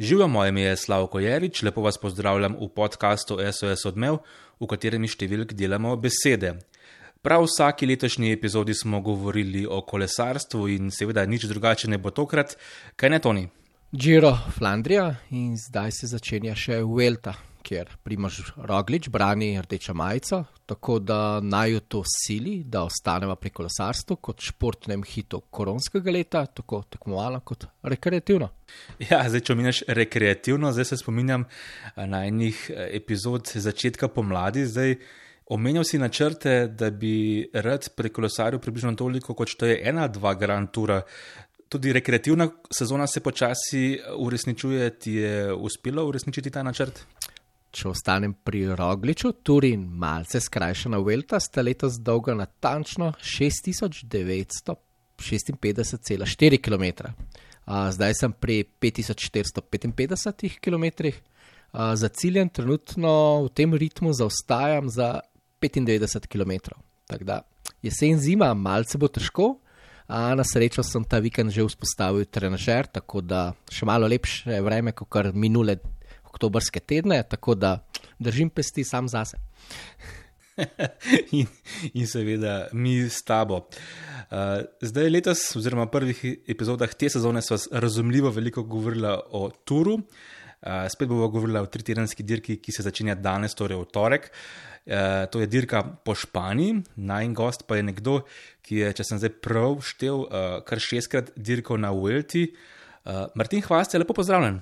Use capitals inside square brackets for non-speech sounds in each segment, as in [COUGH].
Živijo, moje ime je Slavko Jerič, lepo vas pozdravljam v podkastu SOS Odmev, v katerem številk delamo besede. Prav vsaki letošnji epizodi smo govorili o kolesarstvu in seveda nič drugače ne bo tokrat, kaj ne Toni. Giro Flandrija in zdaj se začenja še Vuelta kjer Primož Roglič brani rdečo majico, tako da naj jo to sili, da ostaneva pri kolesarstvu kot športnem hitu koronskega leta, tako tekmovalno kot rekreativno. Ja, zdaj, če omenjaš rekreativno, zdaj se spominjam eh, na enih eh, epizod začetka pomladi. Zdaj, omenjal si načrte, da bi rad pri kolesarju približno toliko, kot to je ena, dva Grand Toura. Tudi rekreativna sezona se počasi uresničuje, ti je uspelo uresničiti ta načrt? Če ostanem pri Rogliču, Turin, malce skrajšana Velta, sta letos dolga natančno 6956,4 km. Zdaj sem pri 5455 km, za ciljem trenutno v tem ritmu zaostajam za 95 km. Tako da jesen zima, malce bo težko, a na srečo sem ta vikend že vzpostavil trenažer, tako da še malo lepše vreme, kot kar minule oktobrske tedne, tako da držim pesti sam zase. [LAUGHS] in, in seveda mi s tabo. Uh, zdaj, letos, oziroma v prvih epizodah te sezone, smo razumljivo veliko govorili o Turu. Uh, spet bomo govorili o tritedenski dirki, ki se začenja danes, torej v torek. Uh, to je dirka po Španiji, naj en gost pa je nekdo, ki je, če sem zdaj prav štel, uh, kar šestkrat dirkal na Uelti. Uh, Martin Hvast, lepo pozdravljen.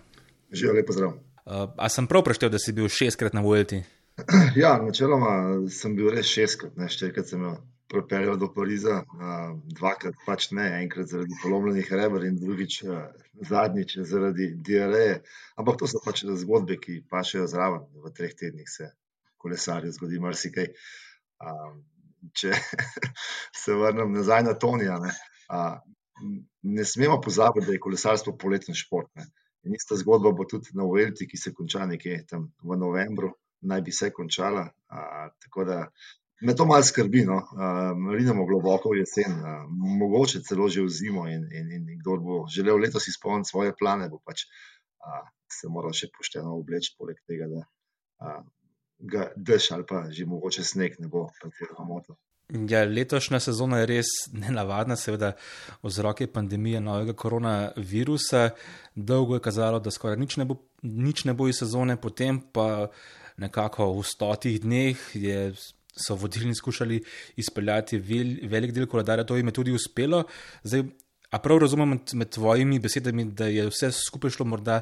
Živijo, lepo pozdravljen. Uh, a sem prav preštel, da si bil šestkrat na Vuelti? [CLEARS THROAT] Ja, načeloma sem bil res šestkrat, ne štirikrat sem jo pripeljal do Pariza, uh, dvakrat pač ne, enkrat zaradi polomljenih rebr in drugič, uh, zadnjič zaradi diareje. Ampak to so pač zgodbe, ki pašejo zraven. V treh tednih se kolesarju zgodi marsikaj. Uh, če [LAUGHS] se vrnem nazaj na Tonija, ne, uh, ne smemo pozabiti, da je kolesarstvo poletni šport. Ne. In ista zgodba bo tudi na Uvelti, ki se konča nekje tam v novembru, naj bi se končala. A, tako da me to malo skrbi. No. Rinemo globoko jesen, a, mogoče celo že v zimo. In, in, in kdo bo želel letos izpolniti svoje plane, bo pač a, se moral še pošteno obleči, poleg tega, da a, ga dež ali pa že mogoče sneg ne bo pretirano motil. Ja, letošnja sezona je res nenavadna, seveda, vzrok je pandemije novega koronavirusa. Dolgo je kazalo, da skoraj nič ne bo, nič ne bo iz sezone, potem pa nekako v stotih dneh je, so vodilni skušali izpeljati vel, velik del koledarja, to jim je tudi uspelo. Zdaj, a prav razumem med, med tvojimi besedami, da je vse skupaj šlo morda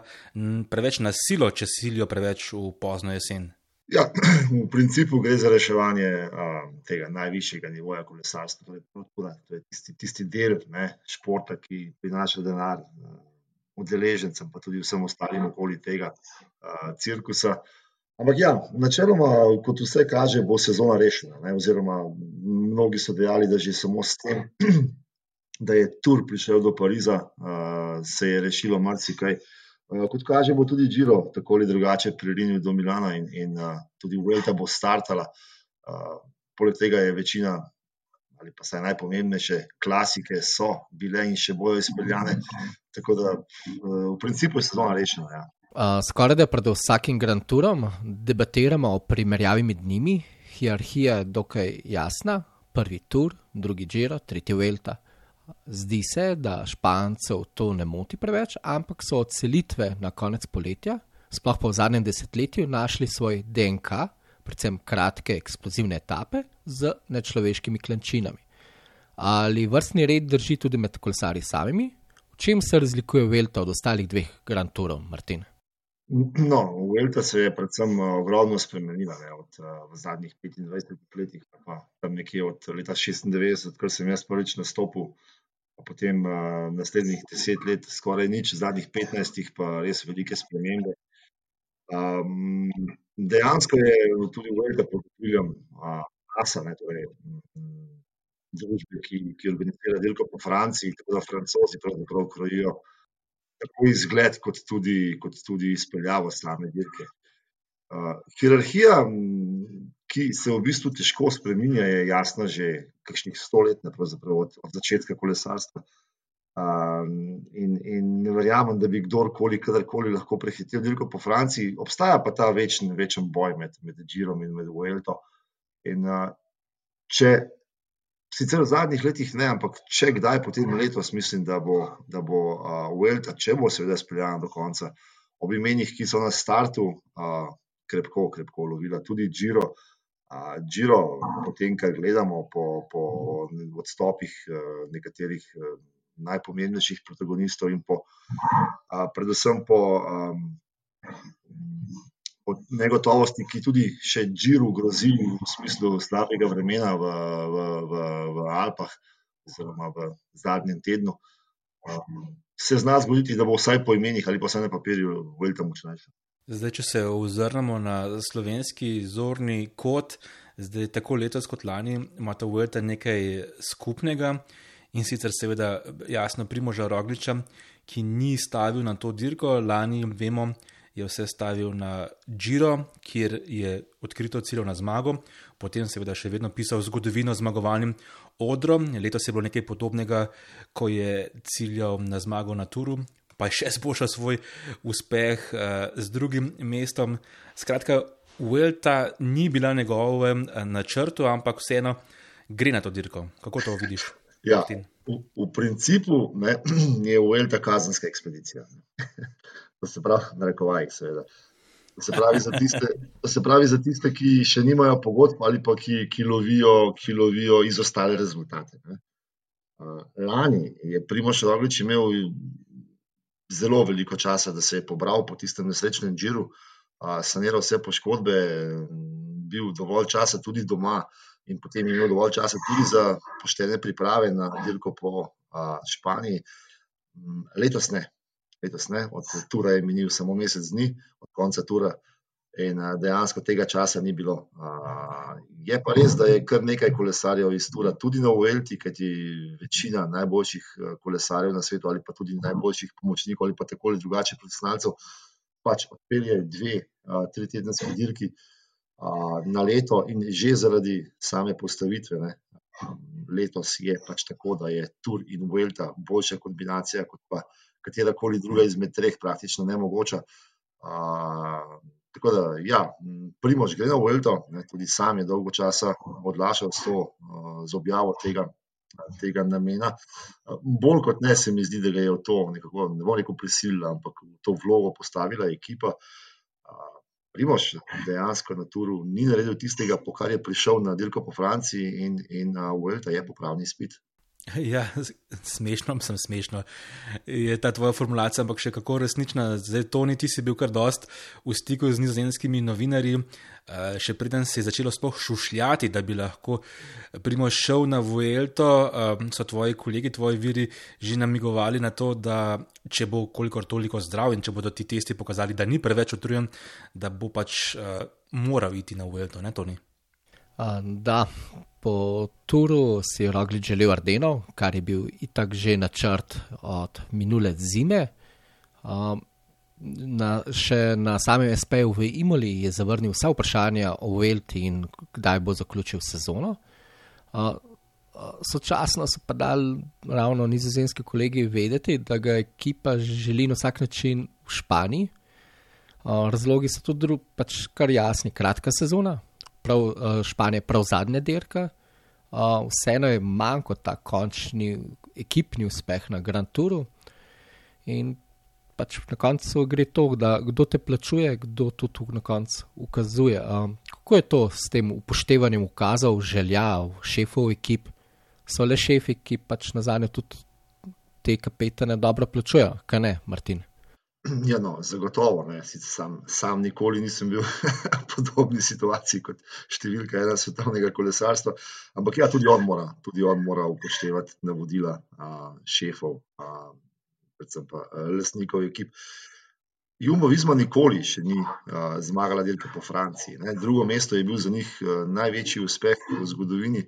preveč na silo, če silijo preveč v pozno jesen. Ja, [CLEARS THROAT] v principu gre za reševanje uh, tega najvišjega nivoja kolesarstva. To je, to je tisti, tisti del ne, športa, ki prinaša denar uh, udeležencem, pa tudi vsem ostalim okoli tega uh, cirkusa. Ampak ja, načeloma, kot vse kaže, bo sezona rešena. Ne, oziroma, mnogi so dejali, da že samo s tem, [CLEARS THROAT] da je tur prišel do Pariza, uh, se je rešilo marsikaj. Uh, kot kaže, bo tudi Giro tako ali drugače pririnil do Milana in, in uh, tudi Vuelta bo startala. Uh, poleg tega je večina, ali pa saj najpomembnejše, klasike so bile in še bojo izpeljane. Tako da uh, v principu je sezona rešena. Ja. Uh, skoraj da pred vsakim Grand Tourom debatiramo o primerjavi med njimi. Hierarhija je dokaj jasna. Prvi tur, drugi Giro, tretji Vuelta. Zdi se, da špancev to ne moti preveč, ampak so od selitve na konec poletja, sploh pa v zadnjem desetletju, našli svoj DNK, predvsem kratke eksplozivne etape z nečloveškimi klančinami. Ali vrstni red drži tudi med kolesarji samimi? V čem se razlikuje Velta od ostalih dveh Grand Tourov, Martin? No, Velta se je predvsem uh, ogromno spremenila ne, od, uh, v zadnjih 25 letih, pa tam nekje od leta 96, ko sem jaz prvič nastopil potem uh, naslednjih deset let, skoraj nič, zadnjih petnajstih, pa res velike spremembe. Um, dejansko je tudi velika podpora NASA, uh, torej družbe, ki, ki organizira delko po Franciji, tako da francozi pravzaprav krojijo tako izgled, kot tudi, kot tudi izpeljavo same dirke. Uh, hierarhija, ki se v bistvu težko spremenja, je jasna že kakšnih sto let, od, od začetka kolesarstva. Um, in, in ne verjamem, da bi kdorkoli, kadarkoli lahko prehitel dirko po Franciji. Obstaja pa ta večen, večen boj med, med Džirom in med Vuelto. In uh, če sicer v zadnjih letih ne, ampak če kdaj potem letos, mislim, da bo, da bo uh, Vuelta, če bo seveda speljana do konca, ob imenih, ki so na startu, uh, krepko, krepko lovila, tudi Džiro. Uh, Džiro, potem, kar gledamo po, po odstopih uh, nekaterih uh, najpomembnejših protagonistov in po, uh, predvsem po, po negotovosti, ki tudi še Džiru grozi v smislu slabega vremena v, v, v, v Alpah, oziroma v zadnjem tednu, se zna zgoditi, da bo vsaj po imenih ali pa vsaj na papirju Vuelta močnejša. Zdaj, če se ozrnemo na slovenski zorni kot, zdaj tako letos kot lani ima ta Vuelta nekaj skupnega. In sicer seveda jasno Primoža Rogliča, ki ni stavil na to dirko, lani vemo, je vse stavil na Giro, kjer je odkrito cilj na zmago, potem seveda še vedno pisal zgodovino zmagovalnim odrom, letos je bilo nekaj podobnega, ko je ciljal na zmago na Turu, pa še zboljšal svoj uspeh uh, z drugim mestom. Skratka, Vuelta ni bila njegovem uh, načrtu, ampak vseeno gre na to dirko. Kako to vidiš? Ja, v, v principu ne, [CLEARS THROAT] je Vuelta kazenska ekspedicija. [LAUGHS] to se pravi, na rekovajih, seveda. To se, pravi tiste, to se pravi za tiste, ki še nimajo pogodb ali pa ki, ki, lovijo, ki lovijo izostale rezultate. Uh, lani je Primoš Roglič imel zelo veliko časa, da se je pobral po tistem nesrečnem džiru, saniral vse poškodbe, bil dovolj časa tudi doma in potem imel dovolj časa tudi za poštene priprave na dirko po Španiji. Letos ne, letos ne, od Tura je minil samo mesec dni, od konca Tura. In dejansko tega časa ni bilo. Je pa res, da je kar nekaj kolesarjev iz Tura, tudi na Uelti, kajti večina najboljših kolesarjev na svetu, ali pa tudi najboljših pomočnikov, ali pa tako ali drugače profesionalcev, pač odpelje dve, tri tedenske dirki na leto in že zaradi same postavitve. Ne. Letos je pač tako, da je Tur in Uelta boljša kombinacija kot pa katerakoli druga izmed treh, praktično nemogoča. Tako da, ja, Primož gre na Vuelto, tudi sam je dolgo časa odlašal s, to, z objavo tega, tega namena. Bolj kot ne se mi zdi, da je v to nekako, ne bo neko prisilila, ampak v to vlogo postavila ekipa. Primož dejansko na turu ni naredil tistega, po kar je prišel na dirko po Franciji in, in Vuelta je popravni spit. [LAUGHS] Ja, smešno, sem smešno. Je ta tvoja formulacija, ampak še kako resnična. Zdaj, Toni, ti si bil kar dost v stiku z nizozemskimi novinarji, eh, še preden se je začelo sploh šušljati, da bi lahko primo šel na Vuelto. Eh, so tvoji kolegi, tvoji viri že namigovali na to, da če bo kolikor toliko zdrav in če bodo ti testi pokazali, da ni preveč utrujen, da bo pač uh, moral iti na Vuelto, ne Toni? Da, po turu si je Roglič želel Ardenov, kar je bil itak že načrt od minule zime. Na, še na samem SP-ju v Imoli je zavrnil vsa vprašanja o Velti in kdaj bo zaključil sezono. Sočasno so pa dali ravno nizozemski kolegi vedeti, da ga ekipa želi na vsak način v Španiji. Razlogi so tudi pač kar jasni, kratka sezona, prav Španija, prav zadnja dirka, Uh, vseeno je manj kot ta končni ekipni uspeh na Grand Touru. In pač na koncu gre to, da kdo te plačuje, kdo to tu na koncu ukazuje. Um, kako je to s tem upoštevanjem ukazov, želja, šefov ekip? So le šefi, ki pač na zadnje tudi te kapetane dobro plačujejo, kaj ne, Martin? [CLEARS THROAT] Ja, no, zagotovo. Sam, sam nikoli nisem bil [LAUGHS] v podobni situaciji kot številka ena svetovnega kolesarstva. Ampak ja, tudi on mora, tudi on mora upoštevati navodila a, šefov, a, predvsem pa lastnikov ekip. Jumbo Visma nikoli še ni a, zmagala dirka po Franciji. Ne. Drugo mesto je bil za njih a, največji uspeh v zgodovini.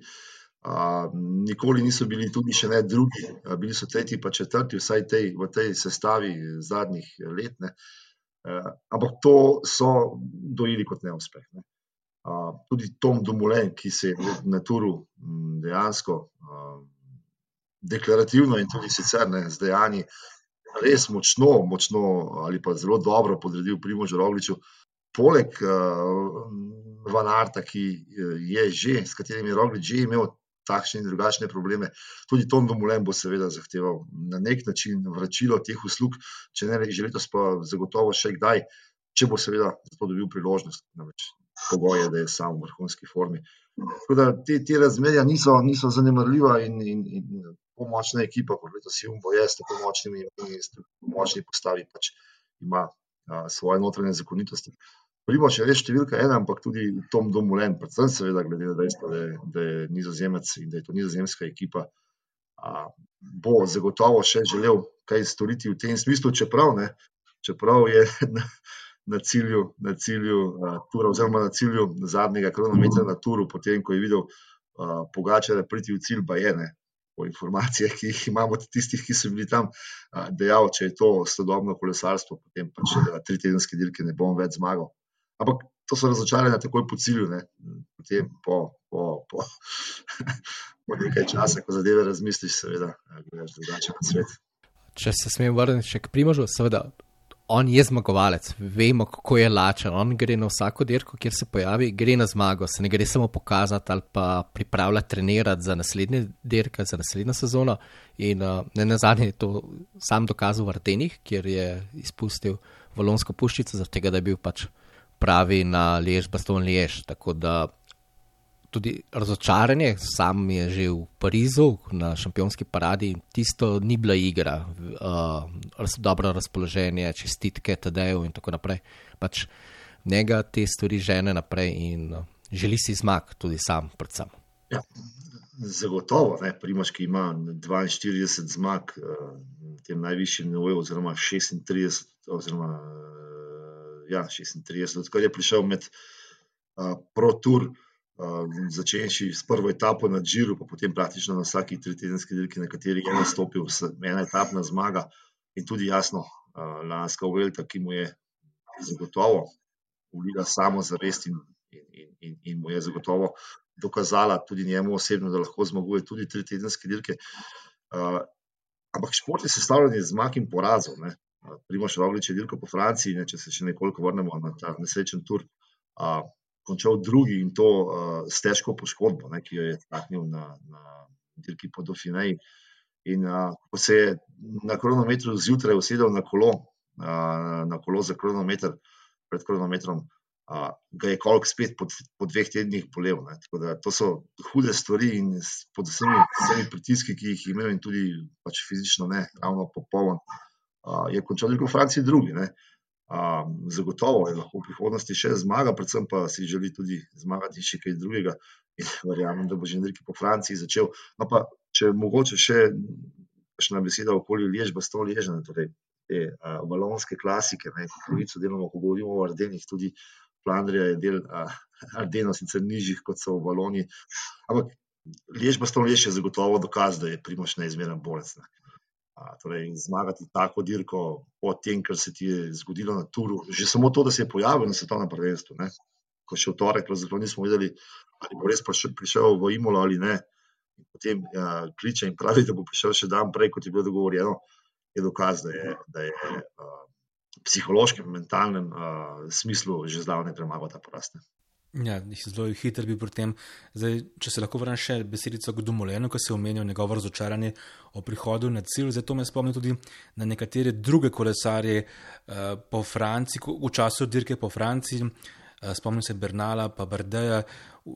Nikoli niso bili tudi še ne drugi, bili so tretji, pa četrti, vsaj tej, v tej sestavi zadnjih let. Ne. Ampak to so dojeli kot neuspeh. Ne. Tudi Tom Dumoulin, ki se je na turu dejansko deklarativno in tudi sicer ne, z dejanji res močno, močno ali pa zelo dobro podredil Primožu Rogliču. Poleg uh, Van Arta, ki je že, s katerim je Roglič že imel takšne in drugačne probleme, tudi Tom Domulen bo seveda zahteval na nek način vračilo teh uslug, če ne že letos, pa zagotovo še kdaj, če bo seveda za to dobil priložnost. Namreč pogoj je, da je sam v vrhunski formi. Tako da te, te razmerja niso, niso zanemarljiva in, in, in pomočna ekipa, kot letos Jumbo je, s tako močnimi in močni postavi, pač ima a, svoje notranje zakonitosti. Primoš je res številka ena, ampak tudi Tom Domulen, predvsem seveda glede na dejstvo, da, da je nizozemec in da je to nizozemska ekipa, a, bo zagotovo še želel kaj storiti v tem smislu, čeprav, ne, čeprav je [LAUGHS] na, na cilju, na cilju uh, tura, oziroma na cilju zadnjega kronometra na turu, potem ko je videl uh, Pogača, da priti v cilj, pa je ne. Po informacijah, ki jih imamo, tistih, ki so bili tam, uh, dejal, če je to sodobno kolesarstvo, potem pa če da tri tedenske dirke ne bom več zmagal. Ampak to so razočaranja takoj po cilju, ne. potem po, po, po, [LAUGHS] po nekaj časa, ko zadeve razmisliš, seveda, gledaš drugače na svet. Če se smem vrniti še k Primožu, seveda on je zmagovalec, vemo, kako je lačen. On gre na vsako dirko, kjer se pojavi, gre na zmago, se ne gre samo pokazati ali pa pripravljati, trenirati za naslednje dirke, za naslednjo sezono. In uh, na zadnje je to sam dokazal v Artenih, kjer je izpustil valonsko puščico, zato da je bil pač pravi na lež, baston lež. Tako da tudi razočaranje, sam je že v Parizu na šampionski paradi tisto ni bila igra, uh, dobro razpoloženje, čestitke, TD-ju in tako naprej. Pač njega te stvari žene naprej in uh, želi si zmag, tudi sam, predvsem. Ja. Zagotovo, ne, Primoški ima 42 zmag uh, tem najvišjem nivoju, oziroma 36, oziroma uh, ja, 36, odkar je prišel med uh, ProTour. Uh, začenši s prvo etapo na Džiru, pa potem praktično na vsaki tritedenski dirki, na kateri je nastopil, ena etapna zmaga in tudi jasno, lanska uvelta, ki mu je zagotovo ulila samo zavest in, in, in, in mu je zagotovo dokazala tudi njemu osebno, da lahko zmaguje tudi tritedenske dirke. Uh, ampak šport je sestavljen iz zmag in porazov. Primoš Roglič je dirko po Franciji, ne, če se še nekoliko vrnemo na ta nesrečen tur. Uh, končal drugi in to uh, s težko poškodbo, ne, ki jo je taknil na, na dirki po Dauphineji. In uh, ko se je na kronometru zjutraj usedel na kolo, uh, na kolo za kronometer, pred kronometrom, uh, ga je kolk spet po, po dveh tednih bolel. To so hude stvari in pod vsemi, vsemi pritiski, ki jih imel, in tudi pač fizično ne, ravno popoln. Je končal tudi v Franciji drugi. Ne. Zagotovo je lahko v prihodnosti še zmaga, predvsem pa si želi tudi zmagati še kaj drugega. In verjamem, da bo že nekaj po Franciji začel. No, pa če mogoče še ena beseda okoli Lež, pa sto ležene, torej te uh, valonske klasike, ne, pravico delamo, ko govorimo o Ardenih, tudi Flandrija je del uh, Ardenov, sicer nižjih kot so v Valoniji. Ampak Lež, pa sto lež je zagotovo dokaz, da je Primoš neizmeren bolec. Ne. Torej, zmagati tako dirko po tem, kar se ti je zgodilo na Turu. Že samo to, da se je pojavil na svetovnem prvenstvu, ne? ko še v torek, pravzaprav nismo vedeli, ali bo res prišel v Imolo ali ne. In potem ja, kliče in pravi, da bo prišel še dan prej, kot je bilo dogovorjeno, je dokaz, da je, da je uh, psihološkem, mentalnem uh, smislu že zdavne premagal ta porast. Ja, zelo hiter bi pri tem. Zdaj, če se lahko vrnem še besedico k Dumolenu, ki se je omenil njegovo razočaranje o prihodu na cilj. Zato me spomnim tudi na nekatere druge kolesarje uh, po Franciji, v času dirke po Franciji. Uh, spomnim se Bernala, pa Bardeja.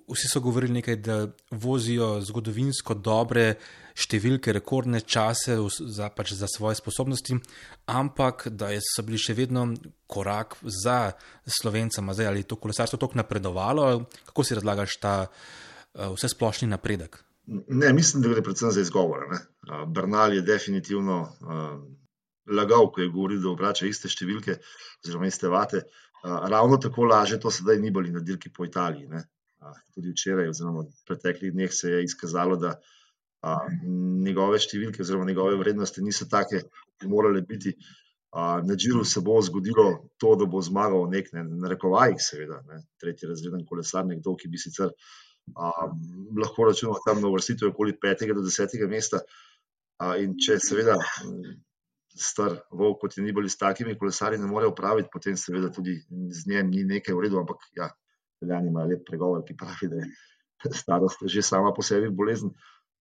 Vsi so govorili nekaj, da vozijo zgodovinsko dobre številke, rekordne čase za, pač za svoje sposobnosti, ampak da so bili še vedno korak za slovencema. Zdaj, ali je to kolesarstvo tako napredovalo, kako si razlagaš ta uh, vse splošni napredek? Ne, mislim, da gre predvsem za izgovore. Bernal je definitivno uh, lagal, ko je govoril, da obrača iste številke, oziroma iste vate. Uh, ravno tako laže to sedaj ni bili na dirki po Italiji. Ne? Tudi včeraj, oziroma v preteklih dneh, se je izkazalo, da a, njegove številke, oziroma njegove vrednosti niso take, kot bi morale biti. A, na Džiru se bo zgodilo to, da bo zmagal nek, ne, na rekovajih, seveda, ne, tretji razreden kolesar, nekdo, ki bi sicer a, lahko računal tam na vrstitev okoli petega do desetega mesta. In če seveda star volk, kot je ni bolj s takimi kolesarji, ne more upraviti, potem seveda tudi z njim ni nekaj v redu, ampak ja, veljani ima lep pregovor, ki pravi, da je starost že sama po sebi bolezen.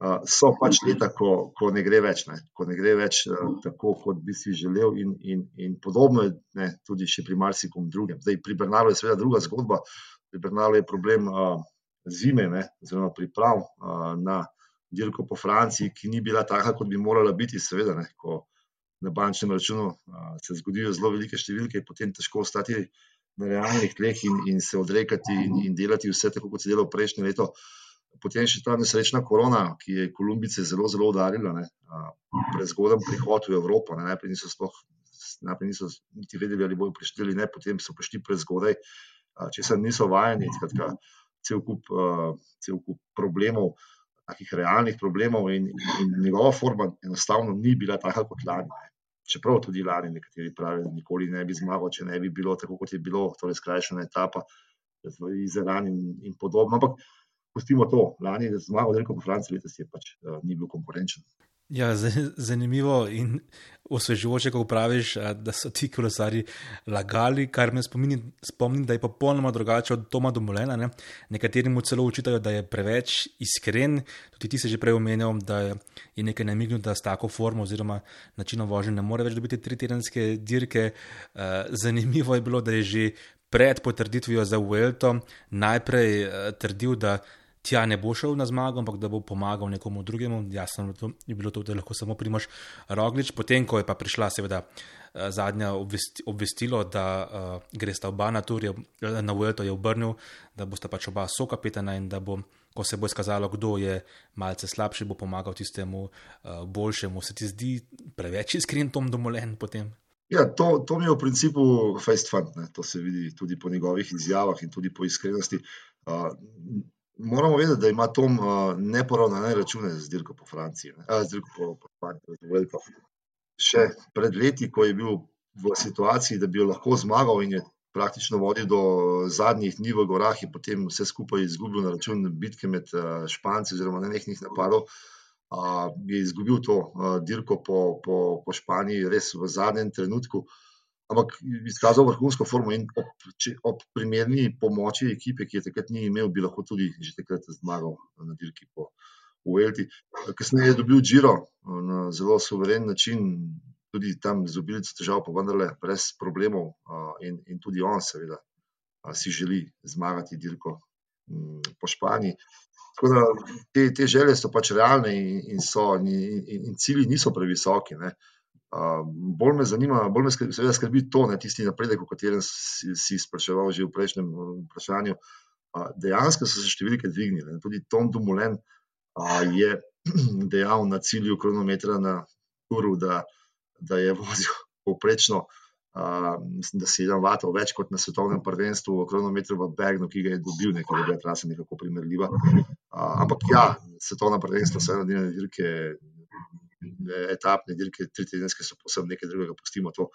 Uh, so pač leta, ko, ko ne gre več, ne? ko ne gre več uh, tako, kot bi si želel, in, in, in podobno je ne, tudi pri marsikom drugem. Zdaj, pri Bernalu je seveda druga zgodba. Pri Bernalu je problem uh, zime, zelo priprav uh, na dirko po Franciji, ki ni bila taka, kot bi morala biti, seveda, ne, ko na bančnem računu uh, se zgodijo zelo velike številke, potem težko ostati na realnih tleh in, in se odrekati in, in delati vse tako, kot se je delalo prejšnje leto. Potem še ta nesrečna korona, ki je Kolumbice zelo, zelo udarila, uh, prezgoden prihod v Evropo. Ne, najprej niso sploh, najprej niso niti vedeli, ali bodo prišli ali ne, potem so prišli prezgodaj, če se niso vajeni, skratka, cel kup, cel kup problemov takih realnih problemov, in, in njegova forma enostavno ni bila taka kot lani. Čeprav tudi lani nekateri pravijo, da nikoli ne bi zmagal, če ne bi bilo tako, kot je bilo, torej skrajšana etapa z Izraelom in, in podobno. Ampak pustimo to, lani je zmagal, da je kot Francij, letos je pač uh, ni bil konkurenčen. Ja, [LAUGHS] zanimivo in osvežujoče, ko praviš, da so ti kolesari lagali, kar me spomni, spomni, da je popolnoma drugače od Toma Domolena. Ne? Nekateri mu celo učitajo, da je preveč iskren. Tudi ti si že prej omenil, da je nekaj namignil, da s tako formo oziroma načinom vožnje ne more več dobiti tri tedenske dirke. Zanimivo je bilo, da je že pred potrditvijo za Vuelto najprej trdil, da tja ne bo šel na zmago, ampak da bo pomagal nekomu drugemu. Jasno je bilo to, da lahko samo primaš roglič. Potem, ko je pa prišla, seveda, eh, zadnja obvestilo, da uh, gre sta oba na tur, na Vuelto je obrnil, da bosta pač oba sokapetana in da bo, ko se bo izkazalo, kdo je malce slabši, bo pomagal tistemu uh, boljšemu. Se ti zdi preveč iskren tom domolen potem? Ja, to, to mi je v principu fajn fant, to se vidi tudi po njegovih izjavah in tudi po iskrenosti. Uh, Moramo vedeti, da ima Tom uh, neporavnane račune z dirko po Franciji, z dirko po, po Španiji. Še pred leti, ko je bil v situaciji, da bi jo lahko zmagal in je praktično vodil do zadnjih dni v gorah, in potem vse skupaj izgubil na račun bitke med uh, Španci oziroma nenehnih napadov, uh, je izgubil to uh, dirko po, po, po Španiji res v zadnjem trenutku ampak izkazal vrhunsko formo in ob, če, ob primerni pomoči ekipe, ki je takrat ni imel, bi lahko tudi že takrat zmagal na dirki po Uelti. Kasneje je dobil Giro na zelo suveren način, tudi tam z obilico težav, pa vendarle brez problemov in, in tudi on seveda si želi zmagati dirko po Španiji. Tako da te, te želje so pač realne in, in, so, in, in, in cilji niso previsoki. Ne. bolj me zanima, bolj me skrbi, seveda skrbi to, ne tisti napredek, o katerem si, si spraševal že v prejšnjem vprašanju. Uh, dejansko so se številke dvignile. Tudi Tom Dumoulin uh, je [CLEARS THROAT] dejal na cilju kronometra na Kuru, da, da je vozil poprečno, uh, mislim, da 7 vatov več kot na svetovnem prvenstvu v kronometru v Bergnu, ki ga je dobil, nekaj je bila trasa nekako primerljiva. Uh, ampak ja, svetovna prvenstva, vse na dirke, etapne dirke, tri tedenske so posebno nekaj drugega, pustimo to.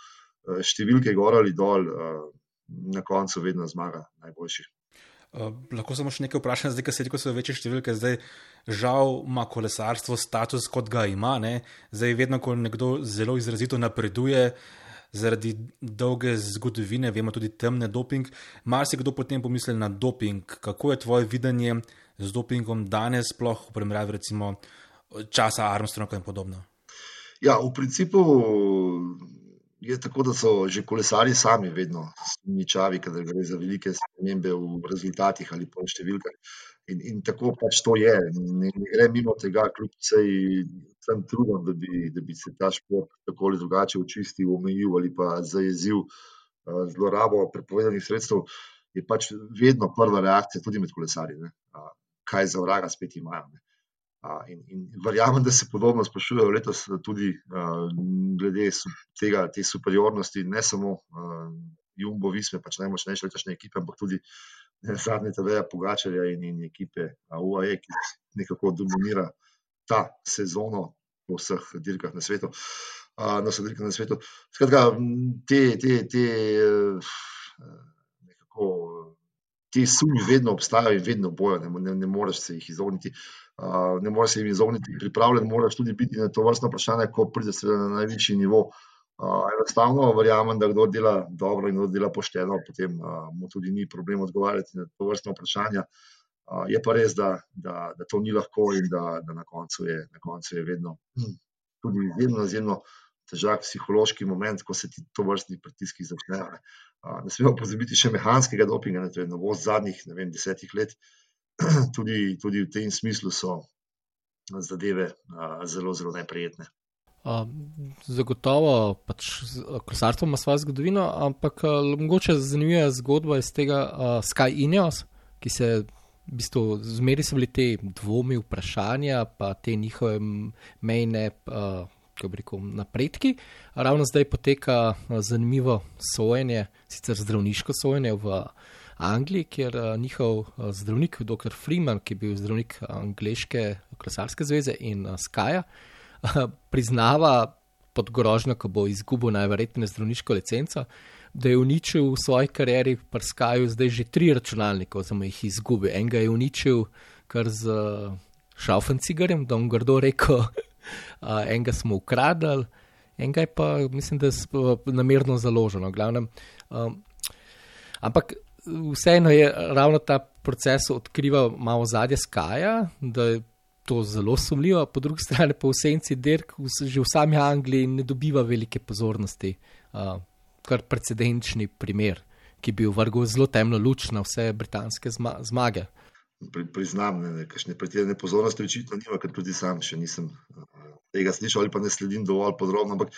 Eh, številke gor ali dol, eh, na koncu vedno zmaga najboljši. Uh, lahko samo še nekaj vprašam, zdaj, ker se reko, so večje številke, zdaj žal ima kolesarstvo status, kot ga ima. Ne? Zdaj, vedno, ko nekdo zelo izrazito napreduje zaradi dolge zgodovine, vemo tudi temne doping, mar se kdo potem pomisli na doping. Kako je tvoje videnje z dopingom danes, sploh v primerjavi recimo časa Armstronga in podobno? Ja, v principu je tako, da so že kolesari sami vedno sumničavi, kadar gre za velike spremembe v rezultatih ali pa številkah. In, in tako pač to je. Ne, ne gre mimo tega, kljub vsem trudom, da bi, da bi se ta šport tako ali drugače očistil, omejil ali pa zajezil uh, zlorabo prepovedanih sredstev, je pač vedno prva reakcija, tudi med kolesarji, uh, kaj za vraga spet imajo. Ne. In, in verjamem, da se podobno sprašujejo letos tudi uh, glede tega, te superiornosti, ne samo uh, Jumbo, Visme, pač najmočnejše letošnje ekipe, ampak tudi zadnje TV-ja, Pogačarja in, in ekipe UAE, ki nekako dominira ta sezono po vseh dirkah na svetu. Uh, na vseh dirkah na svetu. Skratka, te, te, te nekako ti sumi vedno obstajajo in vedno bojo, ne, ne, ne moreš se jih izogniti. Uh, ne moreš se jim izogniti, pripravljen moraš tudi biti na to vrstno vprašanje, ko prideš na najvišji nivo. Uh, enostavno verjamem, da kdo dela dobro in kdo dela pošteno, potem uh, mu tudi ni problem odgovarjati na to vrstno vprašanje. Uh, je pa res, da, da, da to ni lahko in da, da na, koncu je, na koncu je vedno tudi izjemno, izjemno težak psihološki moment, ko se ti to vrstni pritiski začnejo. Ne, ne smemo pozabiti še mehanskega dopinga, ne, to je novost zadnjih vem, desetih let. [CLEARS THROAT] Tudi, tudi v tem smislu so zadeve a, zelo, zelo neprijetne. Zagotovo, pač kolesarstvo ima svojo zgodovino, ampak mogoče zanimiva zgodba iz tega uh, Sky Ineos, ki se v bistvu zmeri so bili te dvomi, vprašanja, pa te njihove mejne. Uh, rekel, napredki. Ravno zdaj poteka eh, zanimivo sojenje, sicer zdravniško sojenje v Angliji, kjer eh, njihov eh, zdravnik, dr. Freeman, ki je bil zdravnik Angliške kolesarske zveze in Skaja, priznava pod grožnjo, ko bo izgubil najverjetneje zdravniško licenco. Da je uničil v svoji karieri, pa skaju zdaj že tri računalnike, oziroma jih izgubil. Enega je uničil kar z šaufen cigarjem, da bom grdo rekel, uh, [LAUGHS] enega smo ukradli, enega je pa, mislim, da je namerno založeno. Glavnem, um, ampak vseeno je ravno ta proces odkrival malo zadje skaja, da je to zelo sumljivo, po drugi strani pa v senci Dirk, že v sami Angliji ne dobiva velike pozornosti, uh, kar precedenčni primer. Ki bi vrgel zelo temno luč na vse britanske zma zmage priznam, da nekakšne pretirane pozornosti očitno nima, ker tudi sam še nisem uh, tega slišal ali pa ne sledim dovolj podrobno. Ampak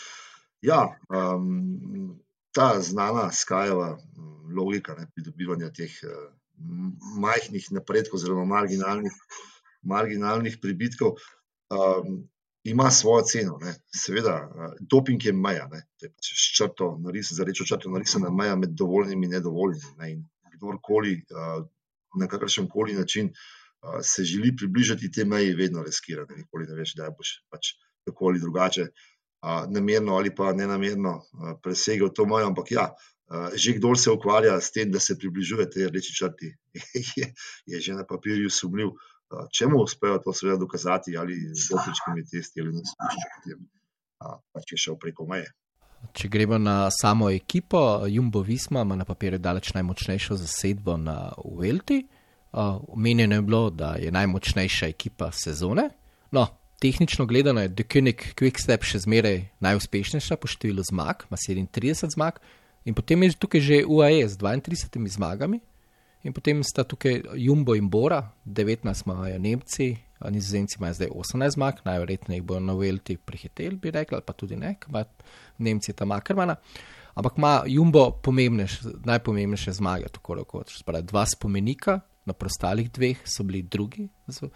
ja, um, ta znana skajeva logika ne, pridobivanja teh uh, majhnih napredkov, zelo marginalnih, marginalnih pribitkov. Um, Ima svojo ceno, ne. seveda, doping je meja, ne. to je pač črto, naris, za rečo črto narisana meja med dovoljnimi in nedovoljnimi. Ne. In kdorkoli uh, na kakršen koli način uh, se želi približati tej meji, vedno riskira, da nikoli ne veš, da boš pač tako ali drugače, namerno ali pa ne namerno presegel to mejo. Ampak ja, že kdo se ukvarja s tem, da se približuje tej reči črti, [LAUGHS] je, je že na papirju sumljiv. Če mu uspejo to seveda dokazati ali z opičkimi testi ali na sodišču, potem uh, pač šel preko meje. Če gremo na samo ekipo, Jumbo Visma ima na papirju daleč najmočnejšo zasedbo na Uvelti. Omenjeno uh, je bilo, da je najmočnejša ekipa sezone. No, tehnično gledano je Dekonik Quickstep še zmeraj najuspešnejša po številu zmag, ima 37 zmag, in potem je tukaj že UAE z 32 zmagami, in potem sta tukaj Jumbo in Bora, 19 imajo Nemci, Nizozemci imajo zdaj 18 zmag, najverjetneje jih bodo na Velti prihiteli, bi rekli, ali pa tudi ne, ima Nemci tam Akrmana. Ampak ima Jumbo najpomembnejše zmage, tako rekoč. Dva spomenika, na prostalih dveh so bili drugi, z,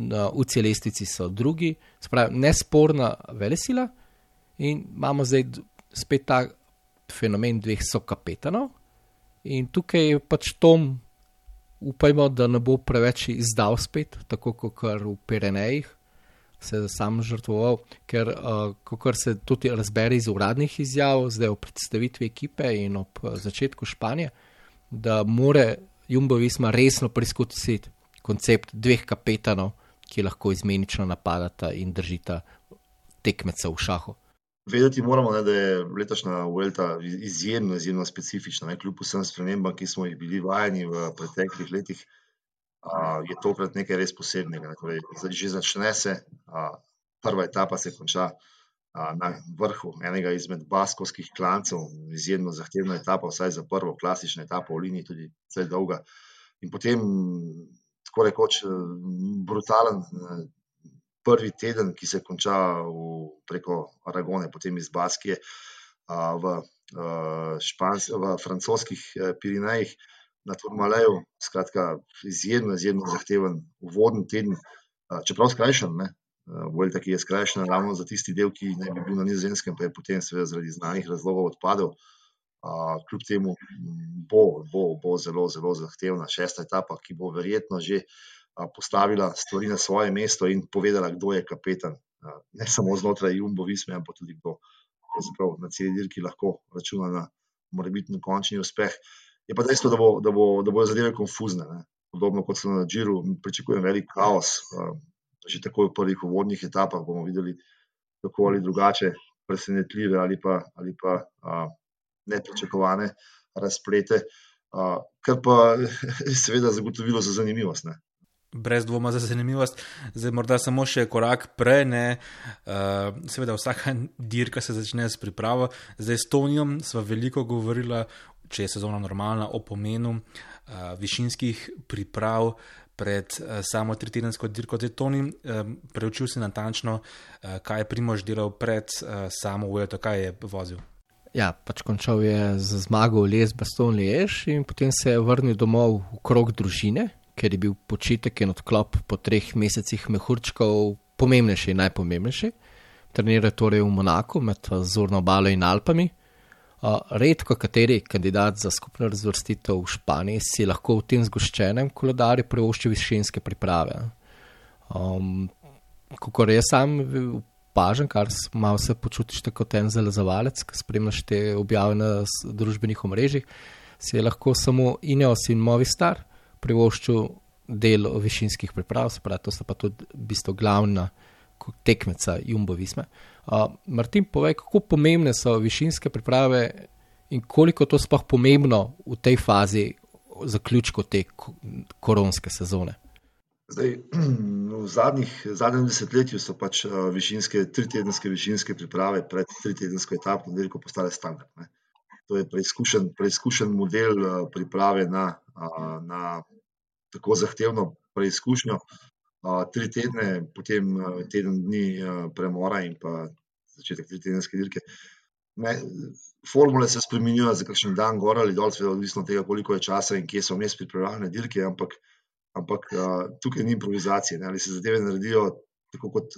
o, na UC lestvici so drugi, spravi, nesporna velesila. In imamo zdaj spet ta fenomen dveh sokapetanov. In tukaj je pač Tom upajmo, da ne bo preveč izdal spet, tako kot v Pirenejih, se je sam žrtvoval, ker uh, kot se tudi razbere iz uradnih izjav, zdaj v predstavitvi ekipe in ob začetku Španije, da more Jumbo Visma resno preizkusiti koncept dveh kapetanov, ki lahko izmenično napadata in držita tekmeca v šahu. Vedeti moramo, ne, da je letošnja Vuelta izjemno, izjemno specifična. Ne, kljub vsem spremembam, ki smo jih bili vajeni v preteklih letih, a, je tokrat nekaj res posebnega. Ne, torej, že začne se, a, prva etapa se konča a, na vrhu enega izmed baskovskih klancev, izjemno zahtevna etapa, vsaj za prvo, klasična etapa v liniji, tudi zelo dolga. In potem, tako rekoč, brutalen prvi teden, ki se konča v, preko Aragone, potem iz Baskije v, špans, v francoskih Pirinejih na Turmaleju. Skratka, izjemno, izjemno zahteven uvoden teden, čeprav skrajšan. Ne? Vuelta, ki je skrajšana ravno za tisti del, ki naj bi bil na nizozemskem, pa je potem seveda zaradi znanih razlogov odpadel. Uh, kljub temu bo, bo, bo zelo, zelo zahtevna šesta etapa, ki bo verjetno že uh, postavila stvari na svoje mesto in povedala, kdo je kapetan. Ne samo znotraj Jumbo Visme, ampak tudi kdo na celi dirki lahko računa na morebitni končni uspeh. Je pa dejstvo, da bo, da bo, da bo zadeve konfuzne. Ne. Podobno kot so na Džiru, pričakujem velik kaos. Že takoj v prvih uvodnih etapah bomo videli, kako ali drugače, presenetljive ali pa, ali pa nepričakovane razplete, a, kar pa [LAUGHS] seveda zagotovilo za zanimivost. Ne brez dvoma za zanimivost. Zdaj, morda samo še korak prej, ne, uh, seveda, vsaka [LAUGHS] dirka se začne s pripravo. Zdaj, s Tonijem smo veliko govorili, če je sezona normalna, o pomenu uh, višinskih priprav. Pred uh, samo tritedensko dirko, zdaj Toni, uh, preučil si natančno, uh, kaj je Primož delal pred uh, samo Ujeto, kaj je vozil. Ja, pač končal je z zmago v Les, Baston, Lieš in potem se je vrnil domov v krog družine, ker je bil počitek in odklop po treh mesecih mehurčkov pomembnejši in najpomembnejši. Trenira torej v Monaku med Zorno obalo in Alpami. Redko kateri kandidat za skupno razvrstitev v Španiji si lahko v tem zgoščenem koledarju privošči višinske priprave. Um, Kako res sam opažam, kar malo se počutiš kot en zalezovalec, ki spremljaš te objave na družbenih omrežjih, si je lahko samo Ineos in Movistar privoščil del višinskih priprav, se pravi, to sta pa tudi v bistvu glavna tekmeca Jumbo Visme. Uh, Martin, povej, kako pomembne so višinske priprave in koliko to sploh pomembno v tej fazi zaključku te koronske sezone. Zdaj, [CLEARS THROAT] v zadnjih, zadnjem desetletju so pač višinske, tritedenske višinske priprave pred tritedensko etapno dirko postale standard. Ne. To je preizkušen, preizkušen model priprave na na tako zahtevno preizkušnjo. Tri tedne, potem teden dni premora in pa začetek tri tedenske dirke. Ne, formule se spremenjujejo za kakšen dan, gor ali dol, seveda odvisno od tega, koliko je časa in kje so vmes pripravljene dirke, ampak, ampak tukaj ni improvizacije. Ne, ali se zadeve naredijo tako, kot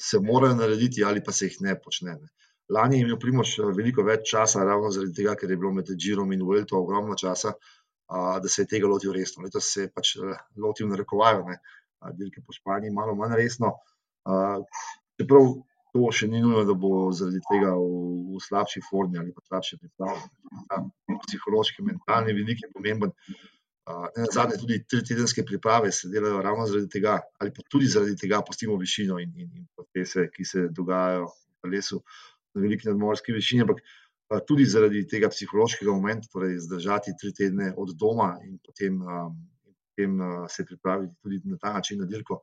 se morajo narediti, ali pa se jih ne počne. Ne. Lani je imel Primoš veliko več časa, ravno zaradi tega, ker je bilo med Džirom in Vuelto ogromno časa, da se je tega lotil resno. Letos se je pač eh, lotil, narekovajo, da dirke po Španiji malo manj resno. Čeprav to še ni nujno, da bo zaradi tega v, v slabši formi ali pa slabše pripravljen. Psihološki, mentalni vidik je pomemben. Ne na zadnje, tudi tri tedenske priprave se delajo ravno zaradi tega, ali pa tudi zaradi tega, pustimo višino in, in, in procese, ki se dogajajo v telesu na veliki nadmorski višini. Ampak tudi zaradi tega psihološkega momenta, torej zdržati tri tedne od doma in potem, um, potem uh, se pripraviti tudi na ta način na dirko.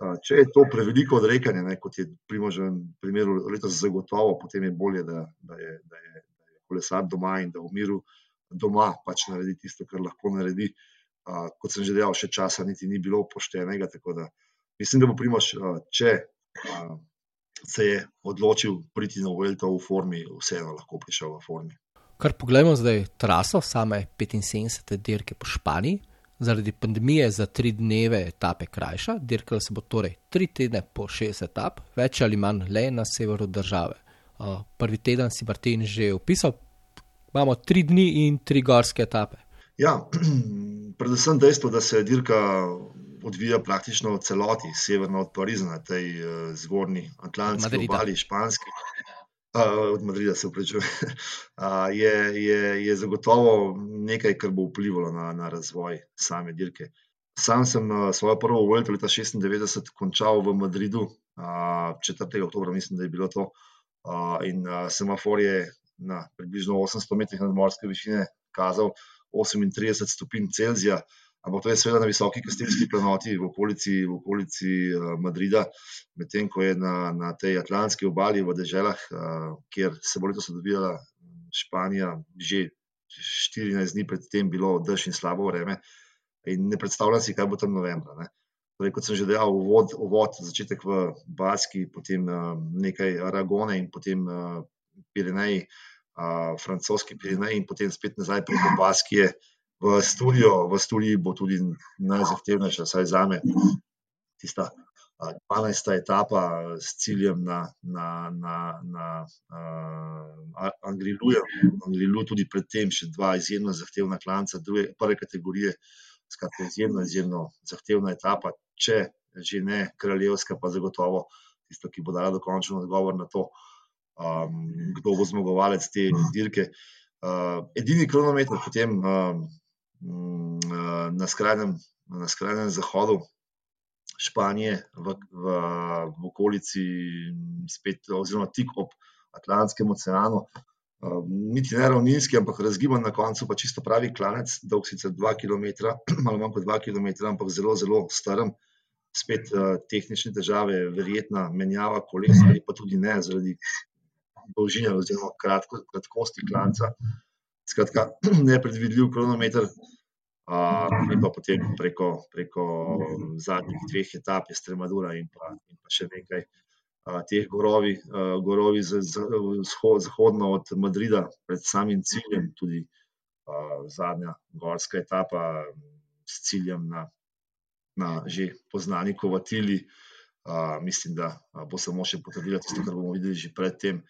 Uh, če je to preveliko odrekanje, ne, kot je pri možem primeru letos zagotovo, potem je bolje, da, da, je, da, je, da je kolesar doma in da v miru doma pač naredi tisto, kar lahko naredi. Uh, kot sem že dejal, še časa niti ni bilo poštenega, da mislim, da bo primoš, uh, če uh, se je odločil priti na Vuelto v formi, vseeno lahko prišel v formi. Kar pogledamo zdaj traso, same 75 dirke po Španiji, zaradi pandemije za tri dneve etape krajša, dirkala se bo torej tri tedne po šest etap, več ali manj le na severu države. Prvi teden si Martin že opisal, imamo tri dni in tri gorske etape. Ja, [CLEARS THROAT] predvsem dejstvo, da se dirka odvija praktično v celoti, severno od Pariza, na tej uh, zgornji Atlantski obali, španski. Uh, od Madrida se upravičuje. Uh, [LAUGHS] je, je, je zagotovo nekaj, kar bo vplivalo na, na razvoj same dirke. Sam sem uh, svojo prvo voljo leta 96 končal v Madridu, uh, 4. oktober, mislim, da je bilo to. Uh, in uh, semafor je na približno 800 metrih nadmorske višine kazal 38 stopinj Celzija. Ampak to je seveda na visoki kastilski planoti v okolici, v okolici uh, Madrida, medtem ko je na, na tej atlantski obali v deželah, uh, kjer se bo letos odvijala Španija, že 14 dni predtem bilo dež in slabo vreme. In ne predstavljam si, kaj bo tam novembra. Torej, kot sem že dejal, uvod, uvod začetek v Baski, potem uh, nekaj Aragone in potem uh, Pirineji, uh, francoski Pirineji in potem spet nazaj proti Baski. V studiu, v studiu bo tudi najzahtevnejša, vsaj za me, tista 12. etapa s ciljem na, na, na, na uh, Angriluju. Angriluju tudi predtem še dva izjemno zahtevna klanca, druge, prve kategorije, skratka, izjemno, izjemno zahtevna etapa, če že ne kraljevska, pa zagotovo tisto, ki bo dala dokončen odgovor na to, um, kdo bo zmagovalec te dirke. Uh, edini kronometer potem uh, na, skrajnem, na skrajnem zahodu Španije, v, v, v okolici, spet, oziroma tik ob Atlantskem oceanu, uh, niti ne ravninski, ampak razgiban na koncu, pa čisto pravi klanec, dolg sicer 2 km, [CLEARS THROAT] malo manj kot 2 km, ampak zelo, zelo strm. Spet uh, tehnične težave, verjetna menjava koles, ali pa tudi ne, zaradi dolžine oziroma kratko, kratkosti klanca. Skratka, [CLEARS THROAT] nepredvidljiv kronometer, uh, in pa potem preko, preko zadnjih dveh etap, Estremadura in pa, in pa še nekaj teh gorovi, gorovi z, z, z, zahodno od Madrida, pred samim ciljem, tudi zadnja gorska etapa s ciljem na, na že poznani Kovatili. Mislim, da bo samo še potrdila tisto, kar bomo videli že predtem.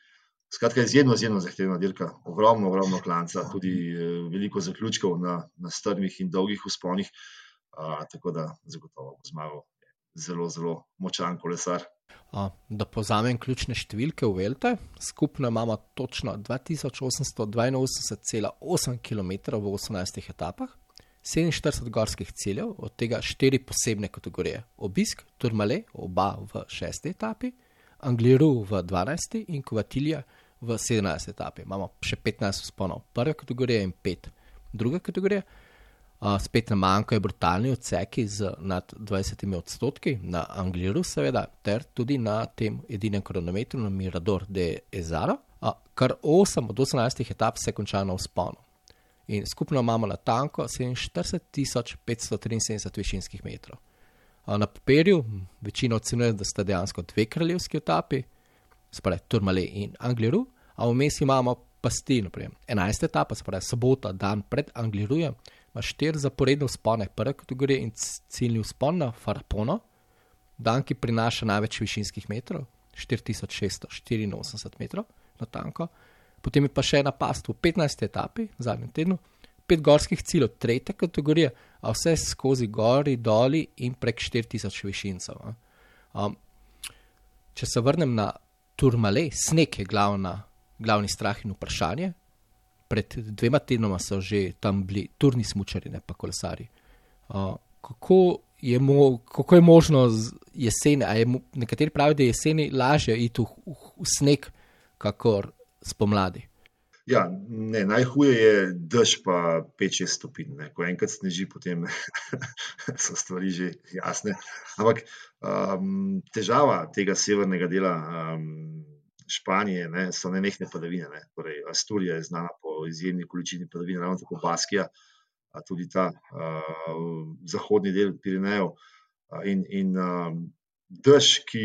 Skratka, izjemno, izjemno zahtevna dirka, ogromno, ogromno klanca, tudi e, veliko zaključkov na, na strmih in dolgih usponih. Tako da zagotovo bo zmagal zelo, zelo močan kolesar. Da povzamem ključne številke v Velte, skupno imamo točno 2882,8 km v 18 etapah, 47 gorskih ciljev, od tega 4 posebne kategorije: obisk, Turmale, oba v 6 etapi, Angliru v 12 in Kovatilja v 17 etapi. Imamo še 15 sponov prve kategorije in 5 druge kategorije. Uh, spet nam manjkajo brutalni odseki z nad 20 odstotki na Angliru, seveda, ter tudi na tem edinem kronometru, na Mirador de Ezara, uh, kar 8 od 18 etap se konča na vzponu. In skupno imamo na tanko 47.573 višinskih metrov. Uh, na papirju večina ocenjuje, da sta dejansko dve kraljevski etapi, spravi Turmale in Angliru, a vmes imamo pasti, naprimer 11 etapa, spravi sobota, dan pred Anglirujem ima štiri zaporedne vzpone, prve kategorije in ciljni vzpon na Farapono, dan, ki prinaša največ višinskih metrov, 4684 metrov na tanko. Potem je pa še ena past v 15. etapi, v zadnjem tednu, pet gorskih ciljev, tretje kategorije, a vse skozi gori, doli in prek 4000 višincev. Um, če se vrnem na Turmale, sneg je glavna, glavni strah in vprašanje, pred dvema tednoma so že tam bili turni smočari, ne pa kolesari. Uh, kako, je mo, kako je možno jeseni, je mo, nekateri pravijo, da je jeseni lažje iti v, v, v sneg, kakor spomladi. Ja, ne, najhuje je dež, pa 5-6 stopinj. Ko enkrat sneži, potem [LAUGHS] so stvari že jasne. Ampak um, težava tega severnega dela um, Španije ne, so nenehne padavine. Ne. Torej, Asturija je znana po izjemni količini padavin, ravno tako Baskija, tudi ta uh, zahodni del Pirinejev. In, in uh, dež, ki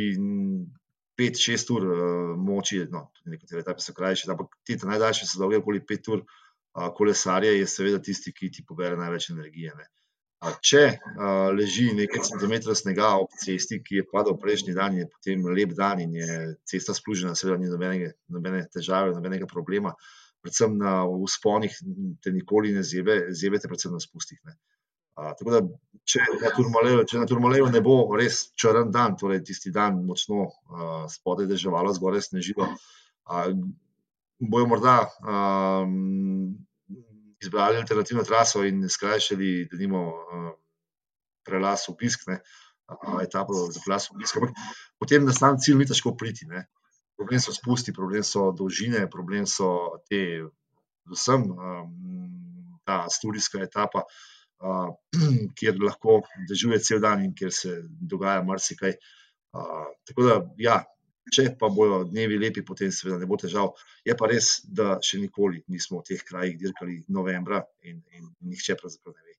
5-6 ur uh, moči, no, tudi nekatere etape so krajše, ampak ti najdaljši so dolge okoli 5 ur, uh, kolesarje je seveda tisti, ki ti pobere največ energije. Ne. Če leži nekaj centimetrov snega ob cesti, ki je padal prejšnji dan, je potem lep dan in je cesta splužena, seveda ni nobene, nobene težave, nobenega problema. Predvsem na usponih te nikoli ne zebe, zebe te predvsem na spustih. Ne. Tako da, če na Turmaleju ne bo res črn dan, torej tisti dan močno spodaj deževalo, zgoraj snežilo, bojo morda. Izbrali alternativno traso in skrajšali, da nimo uh, prelas v pisk, ne, uh, etapo za prelas v pisk. Potem na sam cilj ni težko priti. Ne. Problem so spusti, problem so dolžine, problem so te, vsem um, ta studijska etapa, uh, kjer lahko dežuje cel dan in kjer se dogaja marsikaj. Uh, tako da, ja, Če pa bodo dnevi lepi, potem seveda ne bo težav. Je pa res, da še nikoli nismo v teh krajih dirkali novembra in, in nihče pravzaprav ne ve.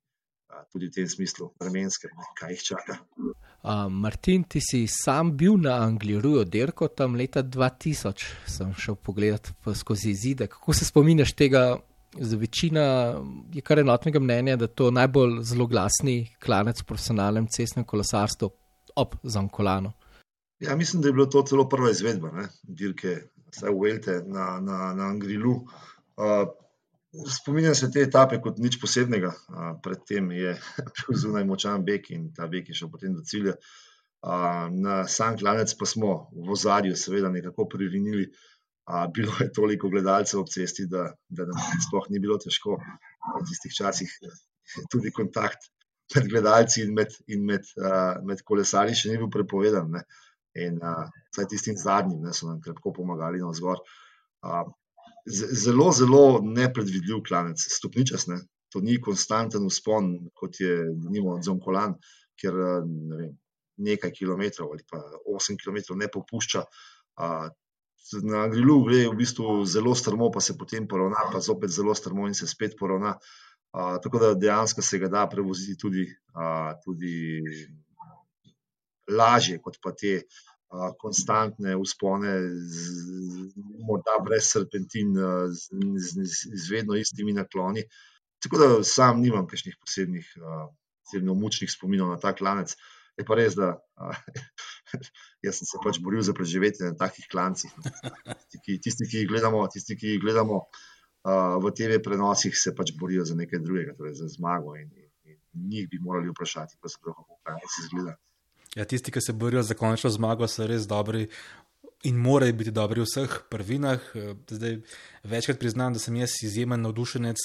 Tudi v tem smislu, vremenske, kaj jih čaka. Uh, Martin, ti si sam bil na Angliji, dirko tam leta 2000, sem šel pogledat skozi zide. Kako se spominjaš tega? Za večino je kar enotnega mnenja, da je to najbolj zelo glasni klanec v profesionalnem cestnem kolesarstvu ob Zankolanu. Ja, mislim, da je bila to celo prva izvedba, ne, dirke, vsaj v Velte na, na, na Angrilu. Uh, spominjam se te etape kot nič posebnega. Uh, predtem je [LAUGHS] bil zunaj močan beg in ta beg je šel potem do cilja. Uh, na sam klanec pa smo v ozadju, seveda, nekako pririnili A, bilo je toliko gledalcev ob cesti, da, da nam sploh ni bilo težko. V tistih časih tudi kontakt med gledalci in med, in med, uh, med kolesarji še ni bil prepovedan. Ne. In uh, tistim zadnjim ne, so nam krepko pomagali na vzgor. Uh, zelo, zelo nepredvidljiv klanec, stopničas. Ne. To ni konstanten uspon, kot je Nimo Zonkolan, ker ne vem, nekaj kilometrov ali pa 8 km ne popušča. Uh, na grilu gre v bistvu zelo strmo, pa se potem poravna, pa zopet zelo strmo in se spet poravna. Uh, tako da dejansko se ga da prevoziti tudi, uh, tudi lažje, kot pa te uh, konstantne uspone, z, morda brez serpentin, uh, z, z, z, z vedno istimi nakloni. Tako da sam nimam kakšnih posebnih, uh, mučnih spominov na ta klanec. Je pa res, da [LAUGHS] jaz sem se pač boril za preživetje na takih klancih. Ki, tisti, ki jih gledamo, tisti, ki jih gledamo uh, v TV prenosih, se pač borijo za nekaj drugega, torej za zmago. In, in, in njih bi morali vprašati, kako se izgleda. Ja, tisti, ki se borijo za končno zmago, so res dobri in morajo biti dobri v vseh prvinah. Eh, zdaj, večkrat priznam, da sem jaz izjemen navdušenec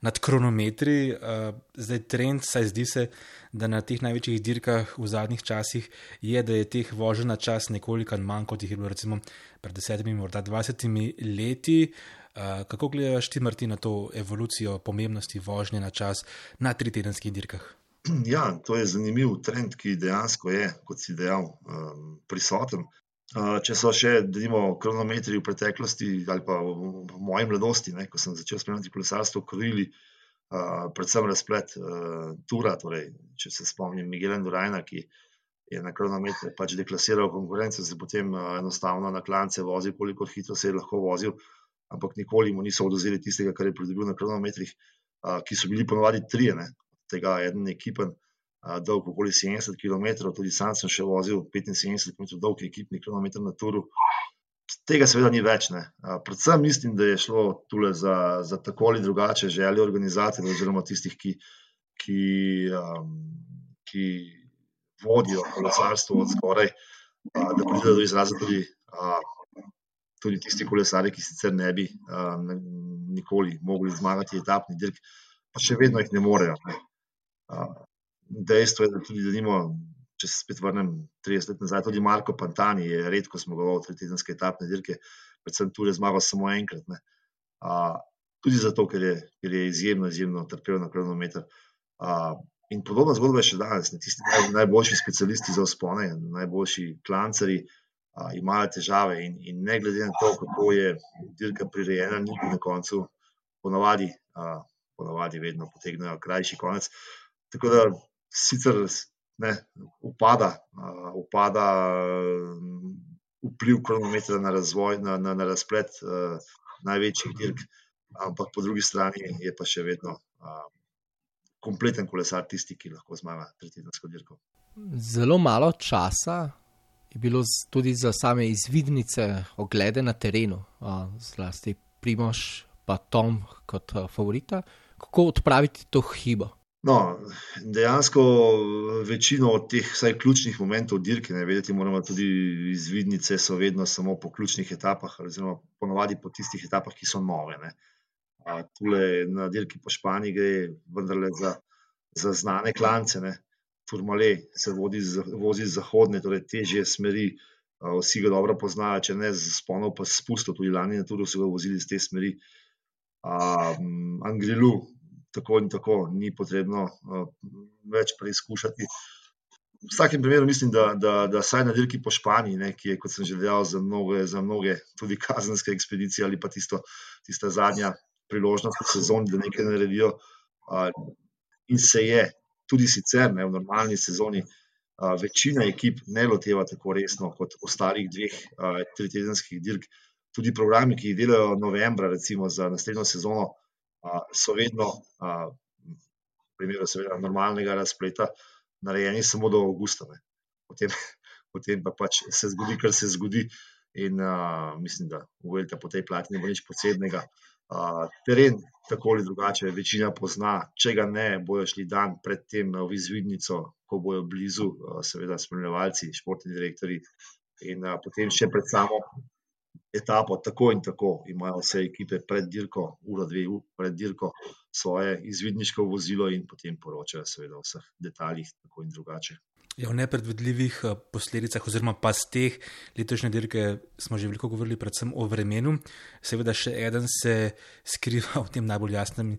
nad kronometri. Eh, zdaj, trend, saj zdi se, da na teh največjih dirkah v zadnjih časih je, da je teh voženj na čas nekoliko manj, kot jih je bilo recimo pred desetimi, morda dvajsetimi leti. Eh, kako gledaš ti, Martin, na to evolucijo pomembnosti vožnje na čas na tritedenskih dirkah? [CLEARS THROAT] Ja, to je zanimiv trend, ki dejansko je, kot si dejal, prisoten. Če so še, denimo, kronometri v preteklosti ali pa v, moji mladosti, ne, ko sem začel spremljati kolesarstvo, krili uh, predvsem razplet uh, Tura. Torej, če se spomnim Miguela Durajna, ki je na kronometre pač deklasiral konkurence, se potem enostavno na klance vozil, koliko hitro se je lahko vozil, ampak nikoli mu niso oduzeli tistega, kar je pridobil na kronometrih, ki so bili ponovadi trije, ne, tega eden ekipen dolg okoli 70 km, tudi sam sem še vozil 75 km dolg ekipni km na turu. Tega seveda ni več. Ne. Predvsem mislim, da je šlo tukaj za, za tako ali drugače želje organizatorjev, oziroma tistih, ki, ki, um, ki vodijo kolesarstvo od zgoraj, uh, da pridejo do izraza tudi, uh, tudi tisti kolesari, ki sicer ne bi uh, nikoli mogli zmagati etapni dirk, pa še vedno jih ne morejo. Ne. Dejstvo je, da tudi, da nimo, če se spet vrnem 30 let nazaj, tudi Marko Pantani je redko zmagoval tri tedenske etapne dirke, predvsem tu je zmagal samo enkrat. Uh, tudi zato, ker je, ker je izjemno, izjemno trpel na kronometer. Uh, in podobna zgodba je še danes. Ne, tisti naj, najboljši specialisti za ospone, najboljši klancari. Uh, imajo težave, in, in ne glede na to, kako je dirka prirejena, niti na koncu, ponavadi, uh, ponavadi vedno potegnejo krajši konec. Tako da sicer ne, upada, uh, upada vpliv kronometra na razvoj, na, na, na razplet uh, največjih dirk, ampak po drugi strani je pa še vedno uh, kompleten kolesar tisti, ki lahko zmaga tretjinsko dirko. Zelo malo časa je bilo tudi za same izvidnice, oglede na terenu, uh, zlasti Primoš, pa Tom kot uh, favorita. Kako odpraviti to hibo? No, dejansko večino od teh vsaj ključnih momentov dirke, ne vedeti, moramo tudi izvidnice, so vedno samo po ključnih etapah, oziroma ponovadi po tistih etapah, ki so nove. Ne. Tule na dirki po Španiji gre vendarle za, za znane klance. Ne. Turmale se vodi, vozi z zahodne, torej težje smeri, vsi ga dobro poznajo, če ne z sponov, pa spustov, tudi lani na Turu so ga vozili z te smeri. Um, Angrilu, tako in tako, ni potrebno uh, več preizkušati. V vsakem primeru mislim, da, da, da saj na dirki po Španiji, ne, ki je, kot sem že dejal, za mnoge, za mnoge tudi kazenske ekspedicije ali pa tisto, tista zadnja priložnost v sezoni, da nekaj naredijo. Uh, in se je tudi sicer ne, v normalni sezoni. Uh, večina ekip ne loteva tako resno kot ostalih dveh uh, tritedenskih dirk. Tudi programi, ki jih delajo novembra, recimo za naslednjo sezono, so vedno, v primeru seveda normalnega razpleta, narejeni samo do avgusta. Potem, [LAUGHS] potem pa pač se zgodi, kar se zgodi. In uh, mislim, da v Velika po tej plati ne bo nič posebnega. Teren, tako ali drugače, večina pozna, če ga ne, bojo šli dan predtem v izvidnico, ko bojo blizu, uh, seveda, spremljevalci, športni direktori, in uh, potem še pred samo etapo, tako in tako imajo vse ekipe pred dirko, uro, dve, pred dirko, svoje izvidniško vozilo in potem poročajo, seveda, o vseh detaljih, tako in drugače. Ja, o nepredvidljivih eh, posledicah, oziroma pa z teh letošnje dirke, smo že veliko govorili, predvsem o vremenu. Seveda, še en se skriva v tem najbolj jasnem,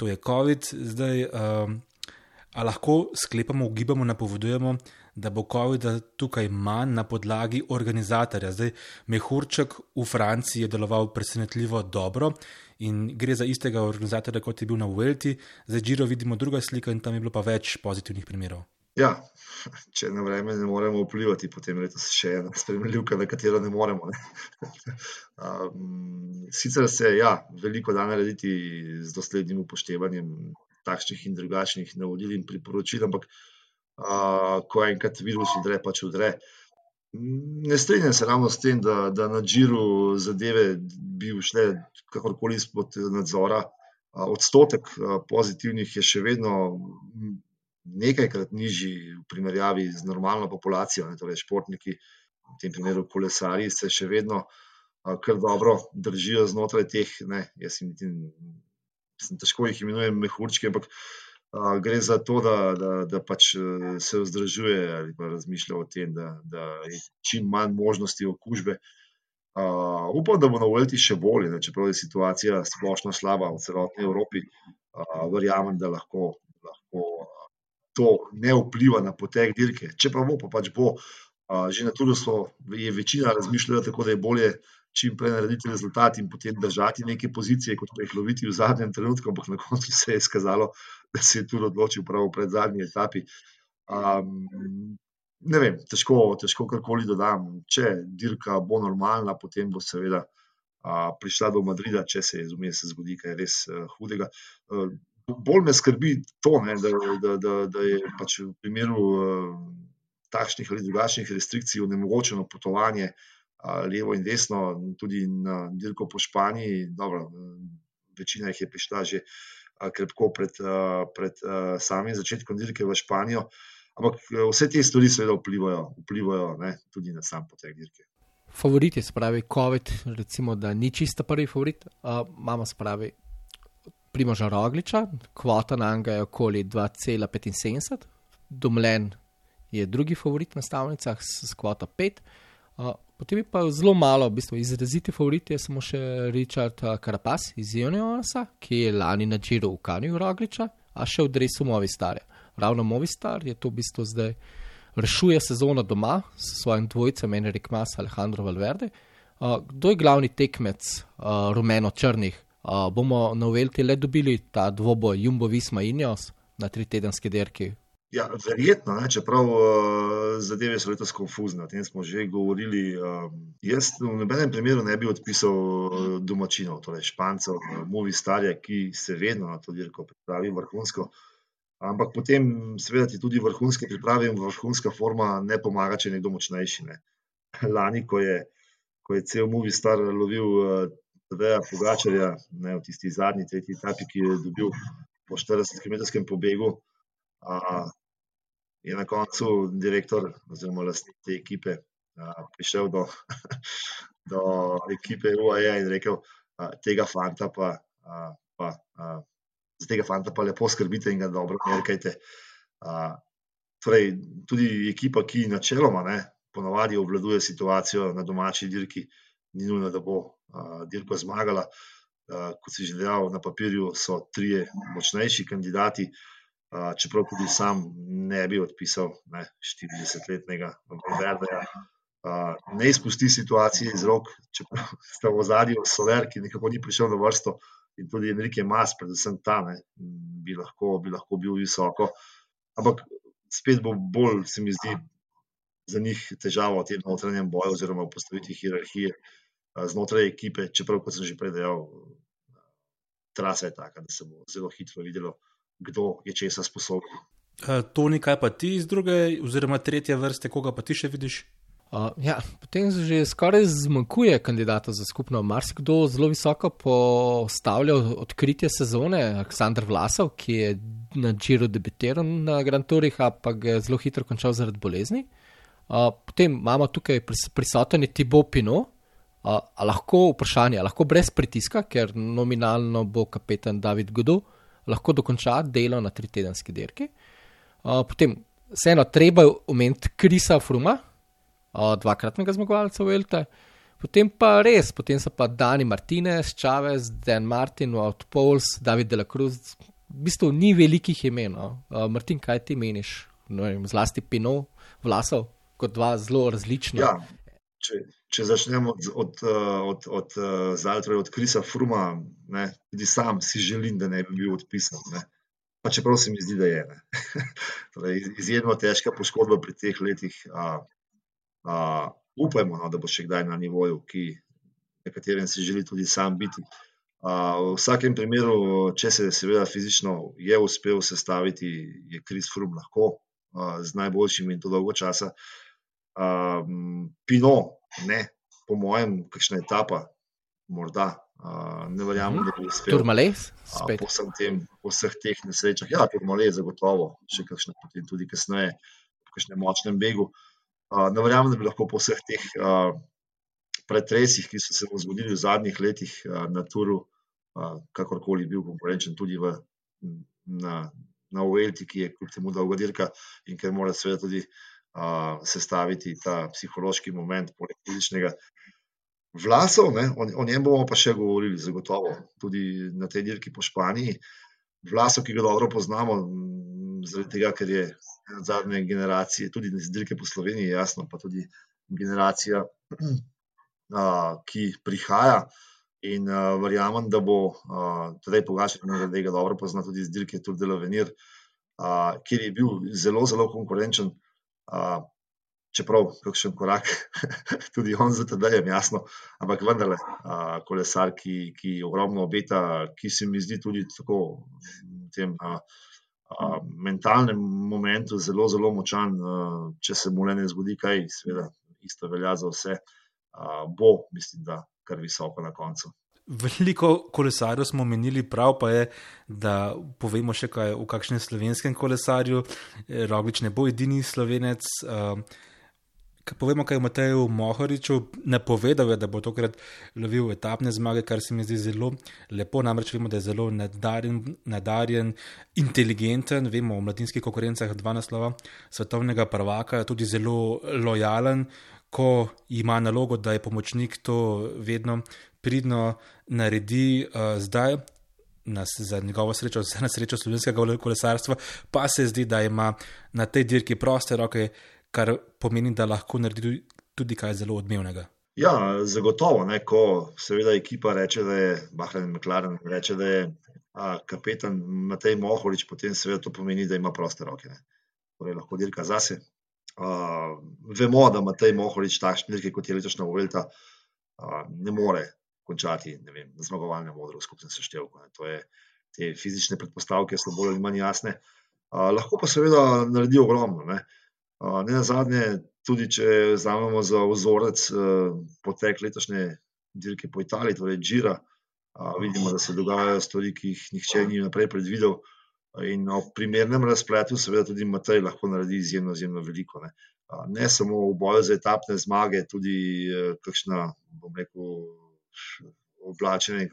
to je COVID. Zdaj, um, a lahko sklepamo, ugibamo, napovedujemo, da bo COVID tukaj manj na podlagi organizatorja. Zdaj, Mehurček v Franciji je deloval presenetljivo dobro in gre za istega organizatorja, kot je bil na Vuelti. Zdaj, Džiro vidimo druga slika in tam je bilo pa več pozitivnih primerov. Ja, če na vreme ne moremo vplivati, potem je to še ena spremljivka, na katero ne moremo. Ne. [LAUGHS] Um, sicer se ja, veliko da narediti z doslednim upoštevanjem takšnih in drugačnih navodil in priporočil, ampak uh, ko enkrat virus udre, pač udre. Ne strinjam se ravno s tem, da, da na džiru zadeve bi šle kakorkoli izpod nadzora. Odstotek pozitivnih je še vedno nekajkrat nižji v primerjavi z normalno populacijo, ne, torej športniki, v tem primeru kolesari, se še vedno kar dobro držijo znotraj teh. Ne, jaz jim sem težko jih imenujem mehurčki, ampak a, gre za to, da, da, da pač e, se vzdržuje ali pa razmišlja o tem, da, da je čim manj možnosti okužbe. Uh, upam, da bo na Uvelti še bolje, ne, čeprav je situacija splošno slaba v celotni Evropi. Uh, verjamem, da lahko, lahko to ne vpliva na potek dirke. Če pa bo, pa pač bo. Že na Tulusu je večina razmišljala tako, da je bolje čim prej narediti rezultat in potem držati neke pozicije, kot pa jih loviti v zadnjem trenutku, ampak na koncu se je skazalo, da se je tudi odločil prav pred zadnji etapi. Um, ne vem, težko, težko karkoli dodam. Če dirka bo normalna, potem bo seveda uh, prišla do Madrida, če se je zumej se zgodi kaj res uh, hudega. Uh, bolj me skrbi to, ne, da, da, da, da je pač v primeru uh, takšnih ali drugačnih restrikcij onemogočeno potovanje levo in desno, tudi na dirko po Španiji. Dobro, večina jih je prišla že uh, krepko pred, uh, pred uh, samim začetkom dirke v Španijo. Ampak vse te stvari seveda vplivajo, vplivajo ne, tudi na sam potek dirke. Favoriti, spravi COVID, recimo, da ni čisto prvi favorit, uh, imamo spravi Primoža Rogliča, kvota na njega je okoli 2,75, Domlen je drugi favorit na stavnicah s kvoto 5. Uh, potem je pa zelo malo, v bistvu izraziti favorit je samo še Richard Karapas iz Ioniosa, ki je lani na Džiru v Kanju Rogliča, a še v Dresu Movistar. Ravno Movistar je to v bistvu zdaj rešuje sezono doma s svojim dvojcem, Enrik Mas, Alejandro Valverde. Uh, kdo je glavni tekmec uh, rumeno-črnih? Uh, bomo na Uvelti le dobili ta dvoboj Jumbo Visma in Jos na tri tedenski derki? Ja, verjetno, ne, čeprav uh, zadeve so letos konfuzne, o tem smo že govorili. Uh, jaz v nobenem primeru ne bi odpisal uh, domačinov, torej špancev, uh, Movi Starja, ki se vedno na to dirko pripravi vrhunsko. Ampak potem, seveda, ti tudi vrhunske priprave in vrhunska forma ne pomaga, če nekdo močnejši. Ne. Lani, ko je, ko je cel Movi Star lovil uh, Tadeja Pogačarja, ne, v tisti zadnji, tretji etapi, ki je dobil po 40-kilometrskem pobegu, a, je na koncu direktor oziroma lastnik te ekipe a, prišel do, [LAUGHS] do ekipe UAE in rekel, a, tega fanta pa, a, pa a, za tega fanta pa lepo skrbite in ga dobro merkajte. Torej, tudi ekipa, ki načeloma ne, ponavadi obvladuje situacijo na domači dirki, ni nujno, da bo uh, dirko zmagala. Uh, kot si že dejal, na papirju so trije močnejši kandidati, uh, čeprav tudi sam ne bi odpisal 40-letnega Verdeja. Uh, ne izpusti situacije iz rok, čeprav sta v zadnjem Soler, ki nekako ni prišel na vrsto, in tudi Enrique Mas, predvsem tam, bi, bi lahko bil visoko. Ampak spet bo bolj, se mi zdi, za njih težava v tem notranjem boju, oziroma v postavitvi hierarhije. Uh, znotraj ekipe, čeprav, kot sem že prej dejal, trasa je taka, da se bo zelo hitro videlo, kdo je česa sposoben. To ni kaj pa ti iz druge, oziroma tretje vrste, koga pa ti še vidiš? Uh, ja, potem že skoraj zmanjkuje kandidata za skupno. Marsikdo zelo visoko postavlja odkritje sezone, Aleksandr Vlasov, ki je na Džiru debitiral na Grand Tourih, pa ga je zelo hitro končal zaradi bolezni. Uh, potem imamo tukaj pris prisoten Tibo Pino, Uh, lahko vprašanje, lahko brez pritiska, ker nominalno bo kapetan David Godu, lahko dokonča delo na tri tedenski dirki. Uh, potem, vseeno, treba omeniti Krisa Fruma, uh, dvakratnega zmagovalca v Elte. Potem pa res, potem so pa Dani Martinez, Chavez, Dan Martin, Wout Pauls, David De La Cruz. V bistvu ni velikih imen. No. Uh, Martin, kaj ti meniš? No, vem, zlasti Pino, Vlasov, kot dva zelo različna. Ja, če, če začnemo od, od, od, od Zaltra, od Krisa Fruma, ne, tudi sam si želim, da ne bi bil odpisan. Ne. Pa čeprav se mi zdi, da je. [LAUGHS] torej, izjemno težka poškodba pri teh letih. A, a, upajmo, no, da bo še kdaj na nivoju, ki, na katerem si želi tudi sam biti. A, v vsakem primeru, če se seveda fizično je uspel sestaviti, je Kris Frum lahko a, z najboljšimi in to dolgo časa. Um, Pino, ne, po mojem, kakšna etapa, morda. Uh, ne verjamem, da bi uspel. Turmales, spet. Uh, po, tem, po vseh teh nesrečah, ja, Turmales, zagotovo, še kakšne potem tudi kasneje, po kakšnem močnem begu. Uh, ne verjamem, da bi lahko po vseh teh uh, pretresih, ki so se mu zgodili v zadnjih letih uh, na Turu, uh, kakorkoli bil konkurenčen tudi v, na, na Uelti, ki je kljub temu dolgo dirka in ker mora seveda tudi sestaviti ta psihološki moment, poleg fizičnega. Vlasov, ne, o, o njem bomo pa še govorili, zagotovo, tudi na tej dirki po Španiji. Vlasov, ki ga dobro poznamo, zaradi tega, ker je zadnje generacije, tudi iz dirke po Sloveniji, jasno, pa tudi generacija, a, ki prihaja. In a, verjamem, da bo tudi Pogačar, ki ga dobro pozna, tudi iz dirke Tour de l'Avenir, kjer je bil zelo, zelo konkurenčen čeprav kakšen korak, [LAUGHS] tudi on za te dajem, jasno, ampak vendarle, uh, kolesar, ki, ki ogromno obeta, ki se mi zdi tudi tako v tem uh, uh, mentalnem momentu zelo, zelo močan, uh, če se mu le ne zgodi kaj, seveda, isto velja za vse, uh, bo, mislim, da kar visoko na koncu. Veliko kolesarjev smo menili, prav pa je, da povemo še kaj o kakšnem slovenskem kolesarju. Eh, Roglič ne bo edini slovenec. Uh, povemo kaj o Mateju Mohoriču. Ne povedal je, da bo tokrat lovil etapne zmage, kar se mi zdi zelo lepo. Namreč vemo, da je zelo nadarjen, nadarjen inteligenten. Vemo o mladinskih konkurencah dva naslova svetovnega prvaka, tudi zelo lojalen. Ko ima nalogo, da je pomočnik, to vedno pridno naredi uh, zdaj. Nas, za njegovo srečo, za [LAUGHS] na srečo slovenskega kolesarstva, pa se zdi, da ima na tej dirki proste roke, kar pomeni, da lahko naredi tudi kaj zelo odmevnega. Ja, zagotovo. Ne, ko seveda ekipa reče, da je Bahrain McLaren, reče, da je a, kapetan Matej Mohorič, potem seveda to pomeni, da ima proste roke. Ne. Torej, lahko dirka zase. A, vemo, da Matej Mohorič takšne dirke, kot je letošnja Uvelta, ne more končati vem, na zmagovalnem modru v skupnem seštevku. To je, te fizične predpostavke so bolj ali manj jasne. A, lahko pa seveda naredi ogromno. Ne, a, ne na zadnje, tudi če vzamemo za vzorec potek letošnje dirke po Italiji, torej Džira, a, vidimo, da se dogajajo stvari, ki jih nihče ni naprej predvidel. In o primernem razpletu, seveda, tudi Matej lahko naredi izjemno, izjemno veliko. Ne. ne samo v boju za etapne zmage, tudi kakšna, bom rekel, oblačene,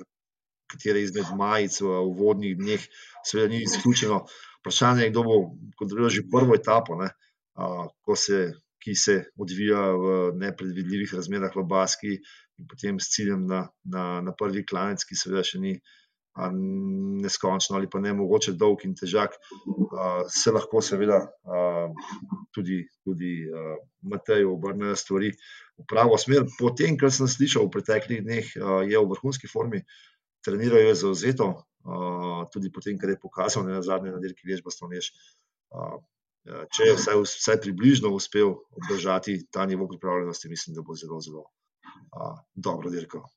katere izmed majic v uvodnih dneh, seveda ni izključeno. Vprašanje je, kdo bo kontroliral že prvo etapo, ne, a, se, ki se odvija v nepredvidljivih razmerah v Baski in potem s ciljem na, na, na prvi klanec, ki seveda še ni neskončno ali pa ne mogoče dolg in težak, se lahko seveda tudi, tudi Matejo obrnejo stvari v pravo smer. Po tem, kar sem slišal v preteklih dneh, je v vrhunski formi, trenirajo je zauzeto, tudi po tem, kar je pokazal na zadnje na dirki Veš Bastoneš. Če je vsaj, vsaj približno uspel obdržati ta nivo pripravljenosti, mislim, da bo zelo, zelo a, dobro dirkal.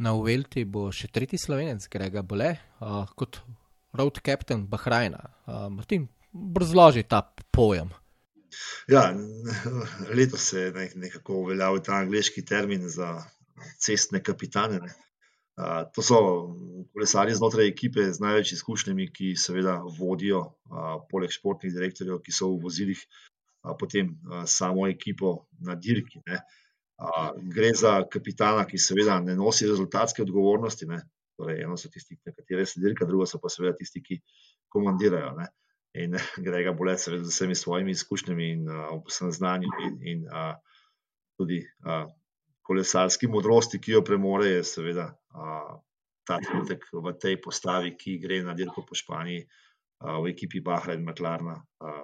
Na Uvelti bo še tretji slovenec, Grega Bole, uh, kot road captain Bahrajna. Uh, Martin, razloži ta pojem. Ja, letos se je nekako uveljavil ta angliški termin za cestne kapitane. Ne. Uh, to so kolesarji znotraj ekipe z največ izkušnjami, ki seveda vodijo, uh, poleg športnih direktorjev, ki so v vozilih, uh, potem uh, samo ekipo na dirki. Ne. Gre za kapitana, ki seveda ne nosi rezultatske odgovornosti. Ne. Torej, eno so tisti, na katere se dirka, drugo so pa seveda tisti, ki komandirajo. Ne. In [LAUGHS] Grega seveda, z vsemi svojimi izkušnjami in vsem znanjem, in, in a, tudi a, kolesarski modrosti, ki jo premore, je seveda a, ta trenutek v tej postavi, ki gre na dirko po Španiji, a, v ekipi Bahra in Maklarna, a,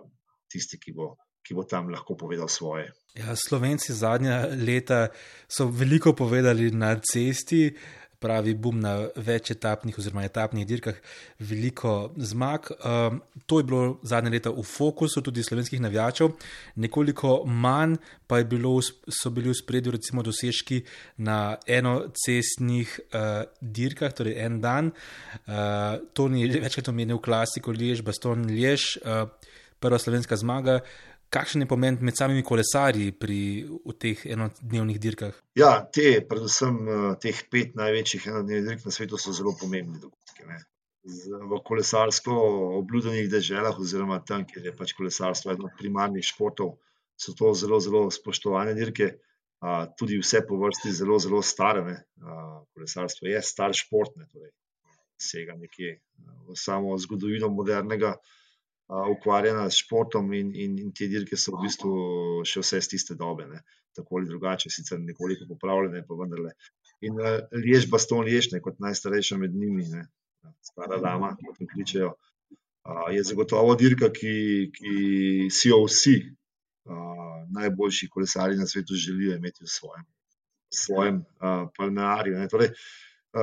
tisti, ki bo ki bo tam lahko povedal svoje. Ja, Slovenci zadnja leta so veliko povedali na cesti. Pravi bom na več etapnih oziroma etapnih dirkah, veliko zmag. Um, to je bilo zadnje leta v fokusu tudi slovenskih navijačev, nekoliko manj pa bilo, so bili v spredju recimo dosežki na enocestnih uh, dirkah, torej en dan. Uh, to ni večkrat omenil klasiko Liež, Baston Liež, uh, prva slovenska zmaga kakšen je pomen med samimi kolesarji pri teh enodnevnih dirkah? Ja, te, predvsem eh, teh pet največjih enodnevnih dirk na svetu so zelo pomembni dogodki. V kolesarsko obljubljenih deželah, oziroma tam, kjer je pač kolesarstvo eno od primarnih športov, so to zelo, zelo spoštovane dirke. Tudi vse po vrsti zelo, zelo stare. A, kolesarstvo je star šport, ne, torej vsega nekje v samo zgodovino modernega ukvarjena s športom in, in, in te dirke so v bistvu še vse iz tiste dobe, ne. tako ali drugače, sicer nekoliko popravljene, pa vendarle. In uh, Liež, Baston, Liež, ne, kot najstarejša med njimi, ne, stara dama, kot jih kličejo, uh, je zagotovo dirka, ki, ki si jo vsi uh, najboljši kolesari na svetu želijo imeti v svojem, svojem uh, palmearju. Torej,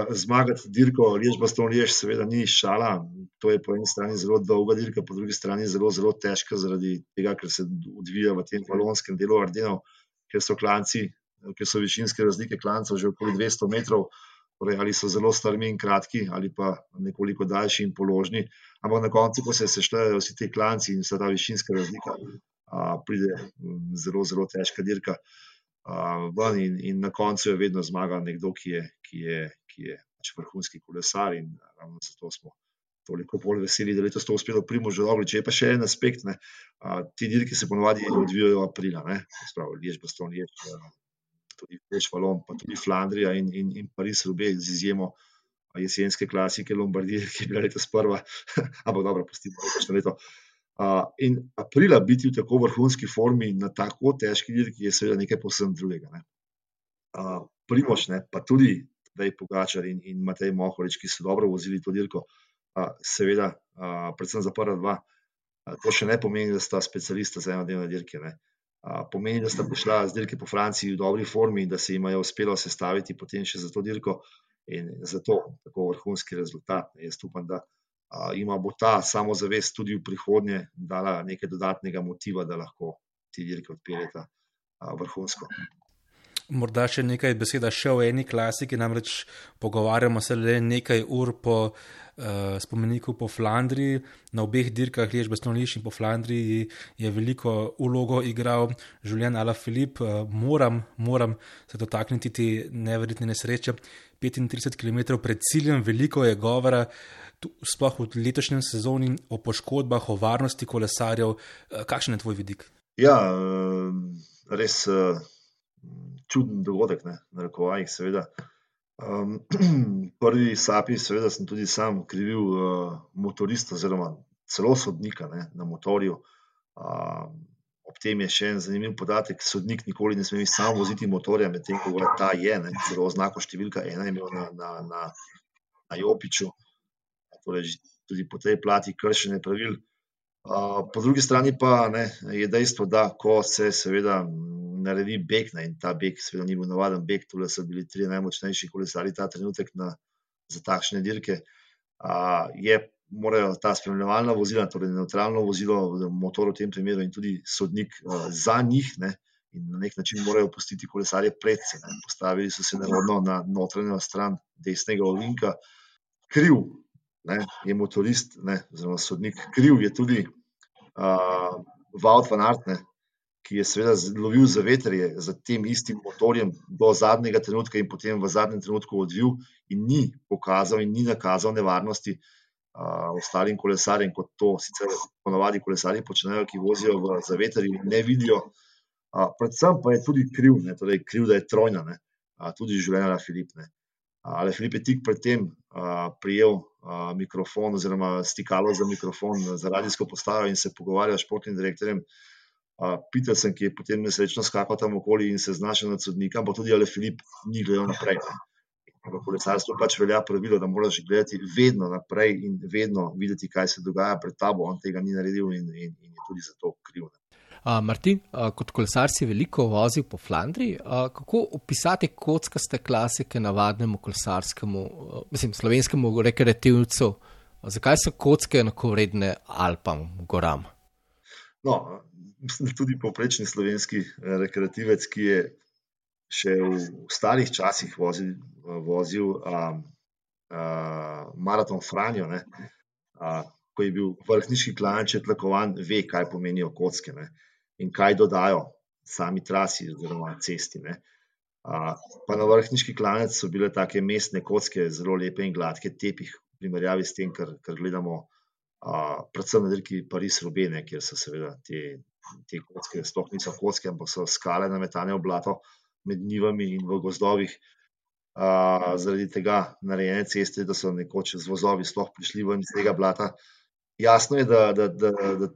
zmagati dirko, Liež, Baston, Liež, seveda ni šala. To je po eni strani zelo dolga dirka, po drugi strani zelo, zelo težka, zaradi tega, ker se odvija v tem valonskem delu Ardenov, ker so klanci, ker so višinske razlike klancov že okoli 200 metrov. Torej, ali so zelo strmi in kratki, ali pa nekoliko daljši in položni. Ampak na koncu, ko se seštejejo vsi ti klanci in vsa ta višinska razlika, a, pride zelo, zelo težka dirka. A, in, in na koncu je vedno zmagal nekdo, ki je, ki je, ki je pač vrhunski kolesar in ravno zato smo toliko bolj veseli, da je to uspelo primožu dobro. Če je pa še en aspekt, ne, a, ti dirki se ponovadi odvijajo aprila, ne, spravi, Liež, Baston, Liež, tudi Liež, Valon, pa tudi Flandrija in, in, in Pariz, Rube, z izjemo jesenske klasike Lombardije, ki je bila letos prva, [LAUGHS] ampak dobro, pustimo, da je še leto. Uh, in aprila biti v tako vrhunski formi na tako težki dirki je seveda nekaj posebno drugega. Uh, Primoš, ne, pa tudi da je Pogačar in, in Matej Mohorič, ki so dobro vozili to dirko, a, seveda, a, predvsem za prva dva. A, to še ne pomeni, da sta specialista za enodnevne dirke. Ne. Pomeni, da sta prišla z dirke po Franciji v dobri formi in da se jim je uspelo sestaviti potem še za to dirko in zato tako vrhunski rezultat. Ne. Jaz upam, da a, ima bo ta samozavest tudi v prihodnje dala nekaj dodatnega motiva, da lahko ti dirke odpeljeta vrhunsko. Morda še nekaj besed še o eni klasiki, namreč pogovarjamo se le nekaj ur po uh, spomeniku po Flandriji. Na obeh dirkah, Liež, Bestonliš in po Flandriji, je veliko ulogo igral Žuljen Ala Filip. Uh, moram, moram se dotakniti te neverjetne nesreče. 35 km pred ciljem, veliko je govora. Sploh v letošnjem sezoni o poškodbah, o varnosti kolesarjev, uh, kakšen je tvoj vidik? Ja, res čuden dogodek, ne, na rekovajih, seveda. Um, [CLEARS THROAT] prvi sapi, seveda, sem tudi sam krivil uh, motorista, oziroma celo sodnika ne, na motorju. Uh, ob tem je še en zanimiv podatek: sodnik nikoli ne sme sam voziti motorja, medtem ko ta je, ne, zelo oznako številka ena imel na, na, na, na Jopiču. Torej, tudi po tej plati kršene pravil. Po drugi strani pa ne, je dejstvo, da ko se seveda naredi beg, ne, in ta beg, seveda, ni bil navaden beg, tu so bili tri najmočnejši kolesari ta trenutek na, za takšne dirke. A, je, morajo ta spremljevalna vozila, torej neutralno vozilo, motor v tem primeru in tudi sodnik a, za njih, ne, in na nek način morajo pustiti kolesarje pred seboj. Postavili so se nerodno na notranjo stran desnega ovinka. Kriv ne, je motorist, ne, oziroma sodnik, kriv je tudi. Uh, Vaut van Art, ne, ki je seveda lovil za veterje za tem istim motorjem do zadnjega trenutka in potem v zadnjem trenutku odvil in ni pokazal in ni nakazal nevarnosti uh, ostalim kolesarjem, kot to sicer ponovadi kolesarji počnejo, ki vozijo v zaveterju in ne vidijo Uh, predvsem pa je tudi kriv, ne, torej kriv, da je trojna, ne, uh, tudi življenje na Filipne. Ali Filip je tik predtem uh, prijel uh, mikrofon oziroma stikalo za mikrofon za radijsko postajo in se pogovarjal s športnim direktorjem Petersen, ki je potem nesrečno skakal tam okoli in se znašel nad sodnikom, pa tudi Ali Filip ni gledal naprej. V kolesarstvu pač velja pravilo, da moraš gledati vedno naprej in vedno videti, kaj se dogaja pred tabo. On tega ni naredil in, in, in je tudi zato kriv. Uh, Martin, uh, kot kolesar si veliko vozil po Flandriji. Uh, kako opisati kockaste klasike navadnemu kolesarskemu, uh, mislim, slovenskemu rekreativcu? Uh, zakaj so kocke enako vredne Alpam, goram? No, mislim, da tudi povprečni slovenski rekreativec, ki je še v starih časih vozil, vozil um, uh, maraton Franjo, ne, uh, ko je bil vrhniški klanč tlakovan, ve, kaj pomenijo kocke. Ne in kaj dodajo sami trasi oziroma cesti. Ne. Pa na vrhniški klanec so bile take mestne kocke, zelo lepe in gladke, tepih, v primerjavi s tem, kar, kar gledamo, a, predvsem na dirki Paris-Rubene, kjer so seveda te, te kocke, sploh niso kocke, ampak so skale nametane v blato med njivami in v gozdovih. A, zaradi tega narejene ceste, da so nekoč z vozovi sploh prišli ven iz tega blata. Jasno je, da, da, da, da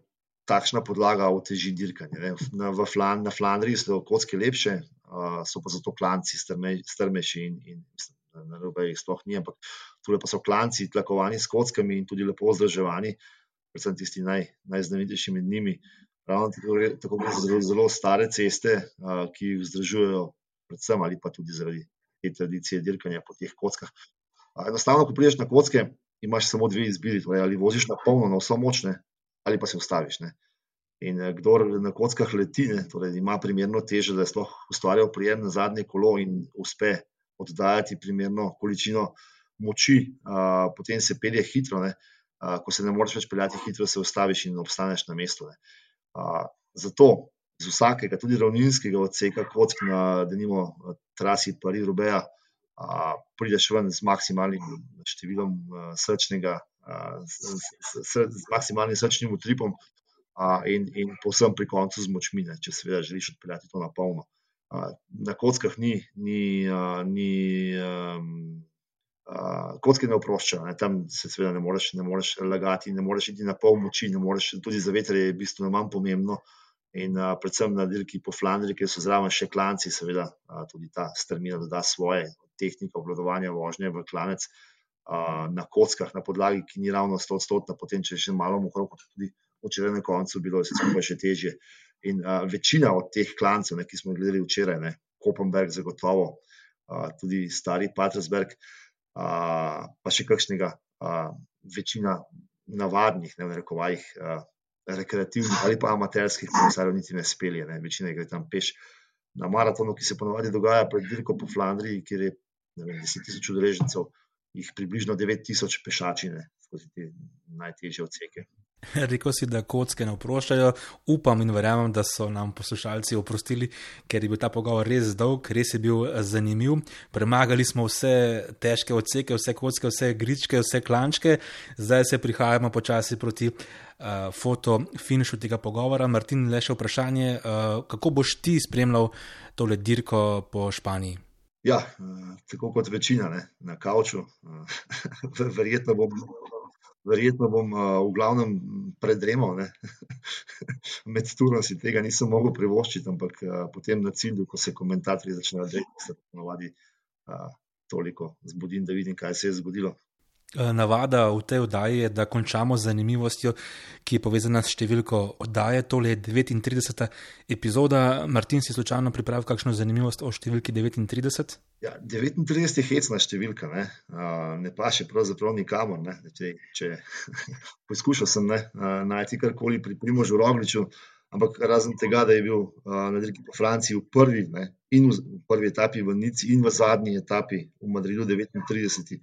takšna podlaga oteži dirkanje. Na, Flan, na Flandriji so kocke lepše, uh, so pa zato klanci strme, strmejši in, in mislim, na robe jih sploh ni, ampak tukaj pa so klanci tlakovani s kockami in tudi lepo vzdrževani, predvsem tisti naj, najznamenitejši med njimi. Ravno tako, tako gre za zelo, zelo stare ceste, uh, ki jih vzdržujejo, predvsem ali pa tudi zaradi te tradicije dirkanja po teh kockah. Uh, enostavno, ko prideš na kocke, imaš samo dve izbiri, torej ali voziš na polno, na vso močne, ali pa se ustaviš. Ne. In eh, kdo na kockah leti, ne, torej ima primerno težo, da je sploh ustvarjal prijem na zadnje kolo in uspe oddajati primerno količino moči, a, potem se pelje hitro. Ne, a, ko se ne moreš več peljati hitro, se ustaviš in obstaneš na mestu. A, zato z vsakega, tudi ravninskega odseka kock na denimo trasi Paris-Roubaix. Prideš ven z maksimalnim številom uh, srčnega, z, z, z, z maksimalnim srčnim utripom a, in, in povsem pri koncu z močmi, ne, če seveda želiš odpeljati to na polno. A, na kockah ni, ni, a, ni um, a, kocke ne oproščajo, ne, tam se seveda ne moreš, ne moreš lagati, ne moreš iti na pol moči, ne moreš, tudi za veter je bistveno manj pomembno. In a, predvsem na dirki po Flandriji, kjer so zraven še klanci, seveda a, tudi ta strmina doda svoje tehnike obvladovanja vožnje v klanec na kockah, na podlagi, ki ni ravno 100-odstotna, potem če še malo mokro, kot tudi včeraj na koncu, bilo vse skupaj še težje. In a, večina od teh klancev, ne, ki smo jih gledali včeraj, ne, Kopenberg, zagotovo, a, tudi stari Patrsberg, a, pa še kakšnega, a, večina navadnih, ne v rekovajih, a, rekreativnih ali pa amaterskih kolesarjev niti ne spelje, ne, večina gre tam peš. Na maratonu, ki se ponovadi dogaja pred dirko po Flandriji, kjer je vem, 10 tisoč udeležencev, jih približno 9000 pešačine skozi te najtežje odseke. [LAUGHS] Rekl si, da kocke ne oproščajo. Upam in verjamem, da so nam poslušalci oprostili, ker je bil ta pogovor res dolg, res je bil eh, zanimiv. Premagali smo vse težke odseke, vse kocke, vse gričke, vse klančke, zdaj se prihajamo počasi proti uh, fotofinišu tega pogovora. Martin, le še vprašanje, uh, kako boš ti spremljal tole dirko po Španiji? Ja, eh, tako kot večina ne, na kavču. Eh, [LAUGHS] verjetno bom, verjetno bom eh, v glavnem predremal. [LAUGHS] Med turom si tega nisem mogel privoščiti, ampak potem na cilju, ko se komentatorji začnejo deliti, se ponovadi toliko zbudim, da vidim, kaj se je zgodilo. Eh, navada v tej oddaji je, da končamo z zanimivostjo, ki je povezana s številko oddaje. Tole je 39. epizoda. Martin, si slučajno pripravil kakšno zanimivost o številki 39? Ja, 39 je hecna številka, ne, uh, ne pa še pravzaprav nikamor. Ne. Če, če [LAUGHS] poskušal sem ne, uh, najti karkoli pri Primožu Rogliču, ampak razen tega, da je bil uh, na dirki po Franciji v prvi, ne, in v, prvi etapi v Nici in v zadnji etapi v Madridu 39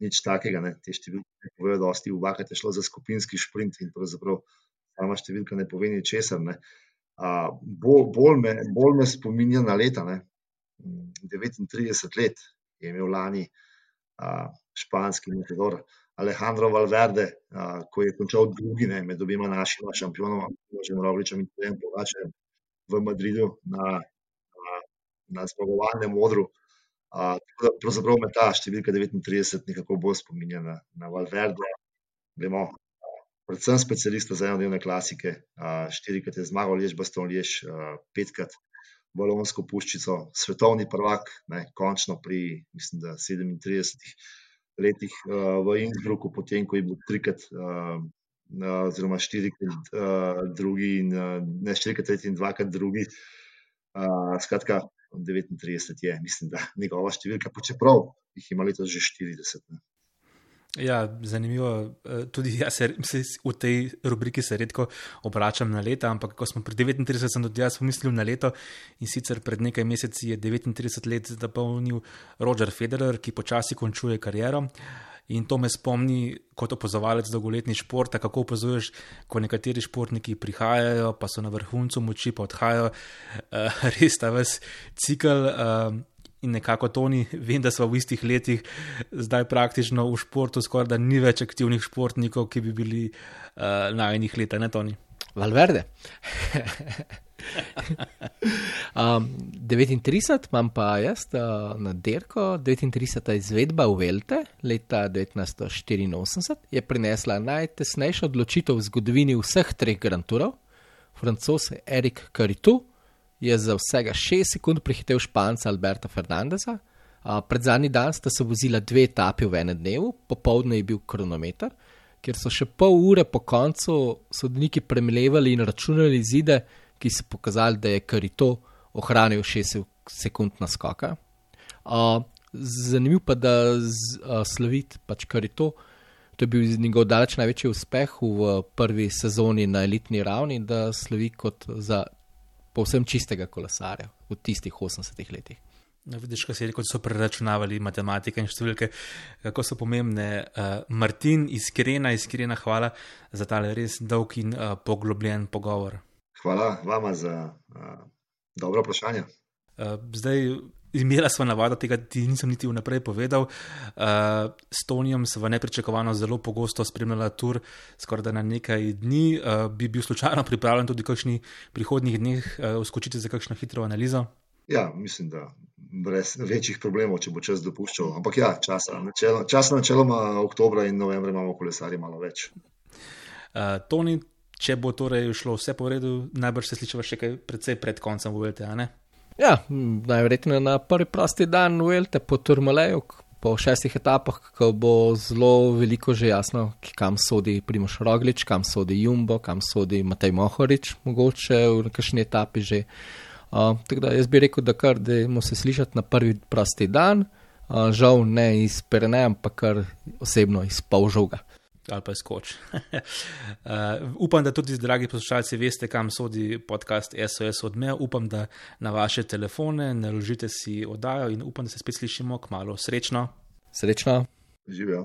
nič takega, ne. te številke ne povejo, da osti v je šlo za skupinski šprint in pravzaprav sama številka ne pove ničesar. Ne. Bolj, bolj, me, bolj me spominja na leta. Ne. 39 let je imel lani a, španski metodor Alejandro Valverde, a, ko je končal drugi ne, med obima našima šampionoma, že Mrogličem in Pojem Pogačem. v Madridu na, na, na zmagovalnem modru. Uh, pravzaprav me ta številka 39 nekako bolj spominja na, na Valverde. Vemo, predvsem specialista za enodnevne klasike. Uh, štirikrat je zmagal, lež Baston, lež uh, petkrat balonsko puščico, svetovni prvak, ne, končno pri, mislim, da 37 letih uh, v Innsbrucku, potem ko je bil trikrat. Uh, oziroma štirikrat uh, drugi, in, uh, ne štirikrat tretji in dvakrat drugi. Uh, skratka, 39 je, mislim, da [LAUGHS] njegova številka, pa čeprav jih ima letos že 40. Ne. Ja, zanimivo. Tudi jaz se, se v tej rubriki se redko obračam na leta, ampak ko smo pri 39, sem tudi jaz pomislil na leto in sicer pred nekaj meseci je 39 let zapolnil Roger Federer, ki počasi končuje kariero. Uh, In to me spomni kot opozovalec dolgoletni šport, kako opazuješ, ko nekateri športniki prihajajo, pa so na vrhuncu moči, pa odhajajo, uh, [LAUGHS] res ta ves cikl. Uh, In nekako to ni, [LAUGHS] vem, da smo v istih letih, zdaj praktično v športu, skoraj da ni več aktivnih športnikov, ki bi bili uh, na enih letih, ne Toni. Valverde. [LAUGHS] um, 39 imam pa jaz uh, na dirko, 39. izvedba v Velte leta 1984 je prinesla najtesnejšo odločitev v zgodovini vseh treh Grand Tourov. Francos Erik Caritou je za vsega 6 sekund prehitev Španca Alberta Fernandeza. Uh, pred zadnji dan sta se vozila dve etapi v enem dnevu, popoldne je bil kronometer, kjer so še pol ure po koncu sodniki premljevali in računali zide, ki so pokazali, da je Karito ohranil 6 sekund naskoka. Uh, zanimivo pa, da uh, slovit pač Karito. To je bil njegov daleč največji uspeh v prvi sezoni na elitni ravni, da slovi kot za povsem čistega kolesarja v tistih 80 letih. No, vidiš, kaj se je rekel, so preračunavali matematika in številke, kako so pomembne. Uh, Martin, iskrena, iskrena hvala za tale res dolg in uh, poglobljen pogovor. Hvala vama za uh, dobro vprašanje. Uh, zdaj, imela smo navado tega, ti nisem niti vnaprej povedal. Uh, s Tonijem sem nepričakovano zelo pogosto spremljala tur, skoraj da na nekaj dni. Uh, bi bil slučajno pripravljen tudi v kakšnih prihodnjih dneh uh, skočiti za kakšno hitro analizo? Ja, mislim, da brez večjih problemov, če bo čas dopuščal. Ampak ja, časa, načelo, časa načeloma oktobra in novembra imamo kolesarje malo več. Uh, Toni, če bo torej šlo vse po redu, najbrž se slišiva še kaj predvsej pred koncem VLT. Ja, najverjetneje na prvi prosti dan VLT po Turmaleju, po šestih etapah, ko bo zelo veliko že jasno, kam sodi Primoš Roglič, kam sodi Jumbo, kam sodi Matej Mohorič, mogoče v kakšni etapi že. Uh, tako da jaz bi rekel, da kar da moramo se slišati na prvi prosti dan, uh, žal ne iz Pereneja, ampak kar osebno iz Pavžoga ali pa skoč. [LAUGHS] uh, upam, da tudi, dragi poslušalci, veste, kam sodi podcast SOS odmev. Upam, da na vaše telefone naložite si oddajo in upam, da se spet slišimo k malu. Srečno. Srečno. Živijo.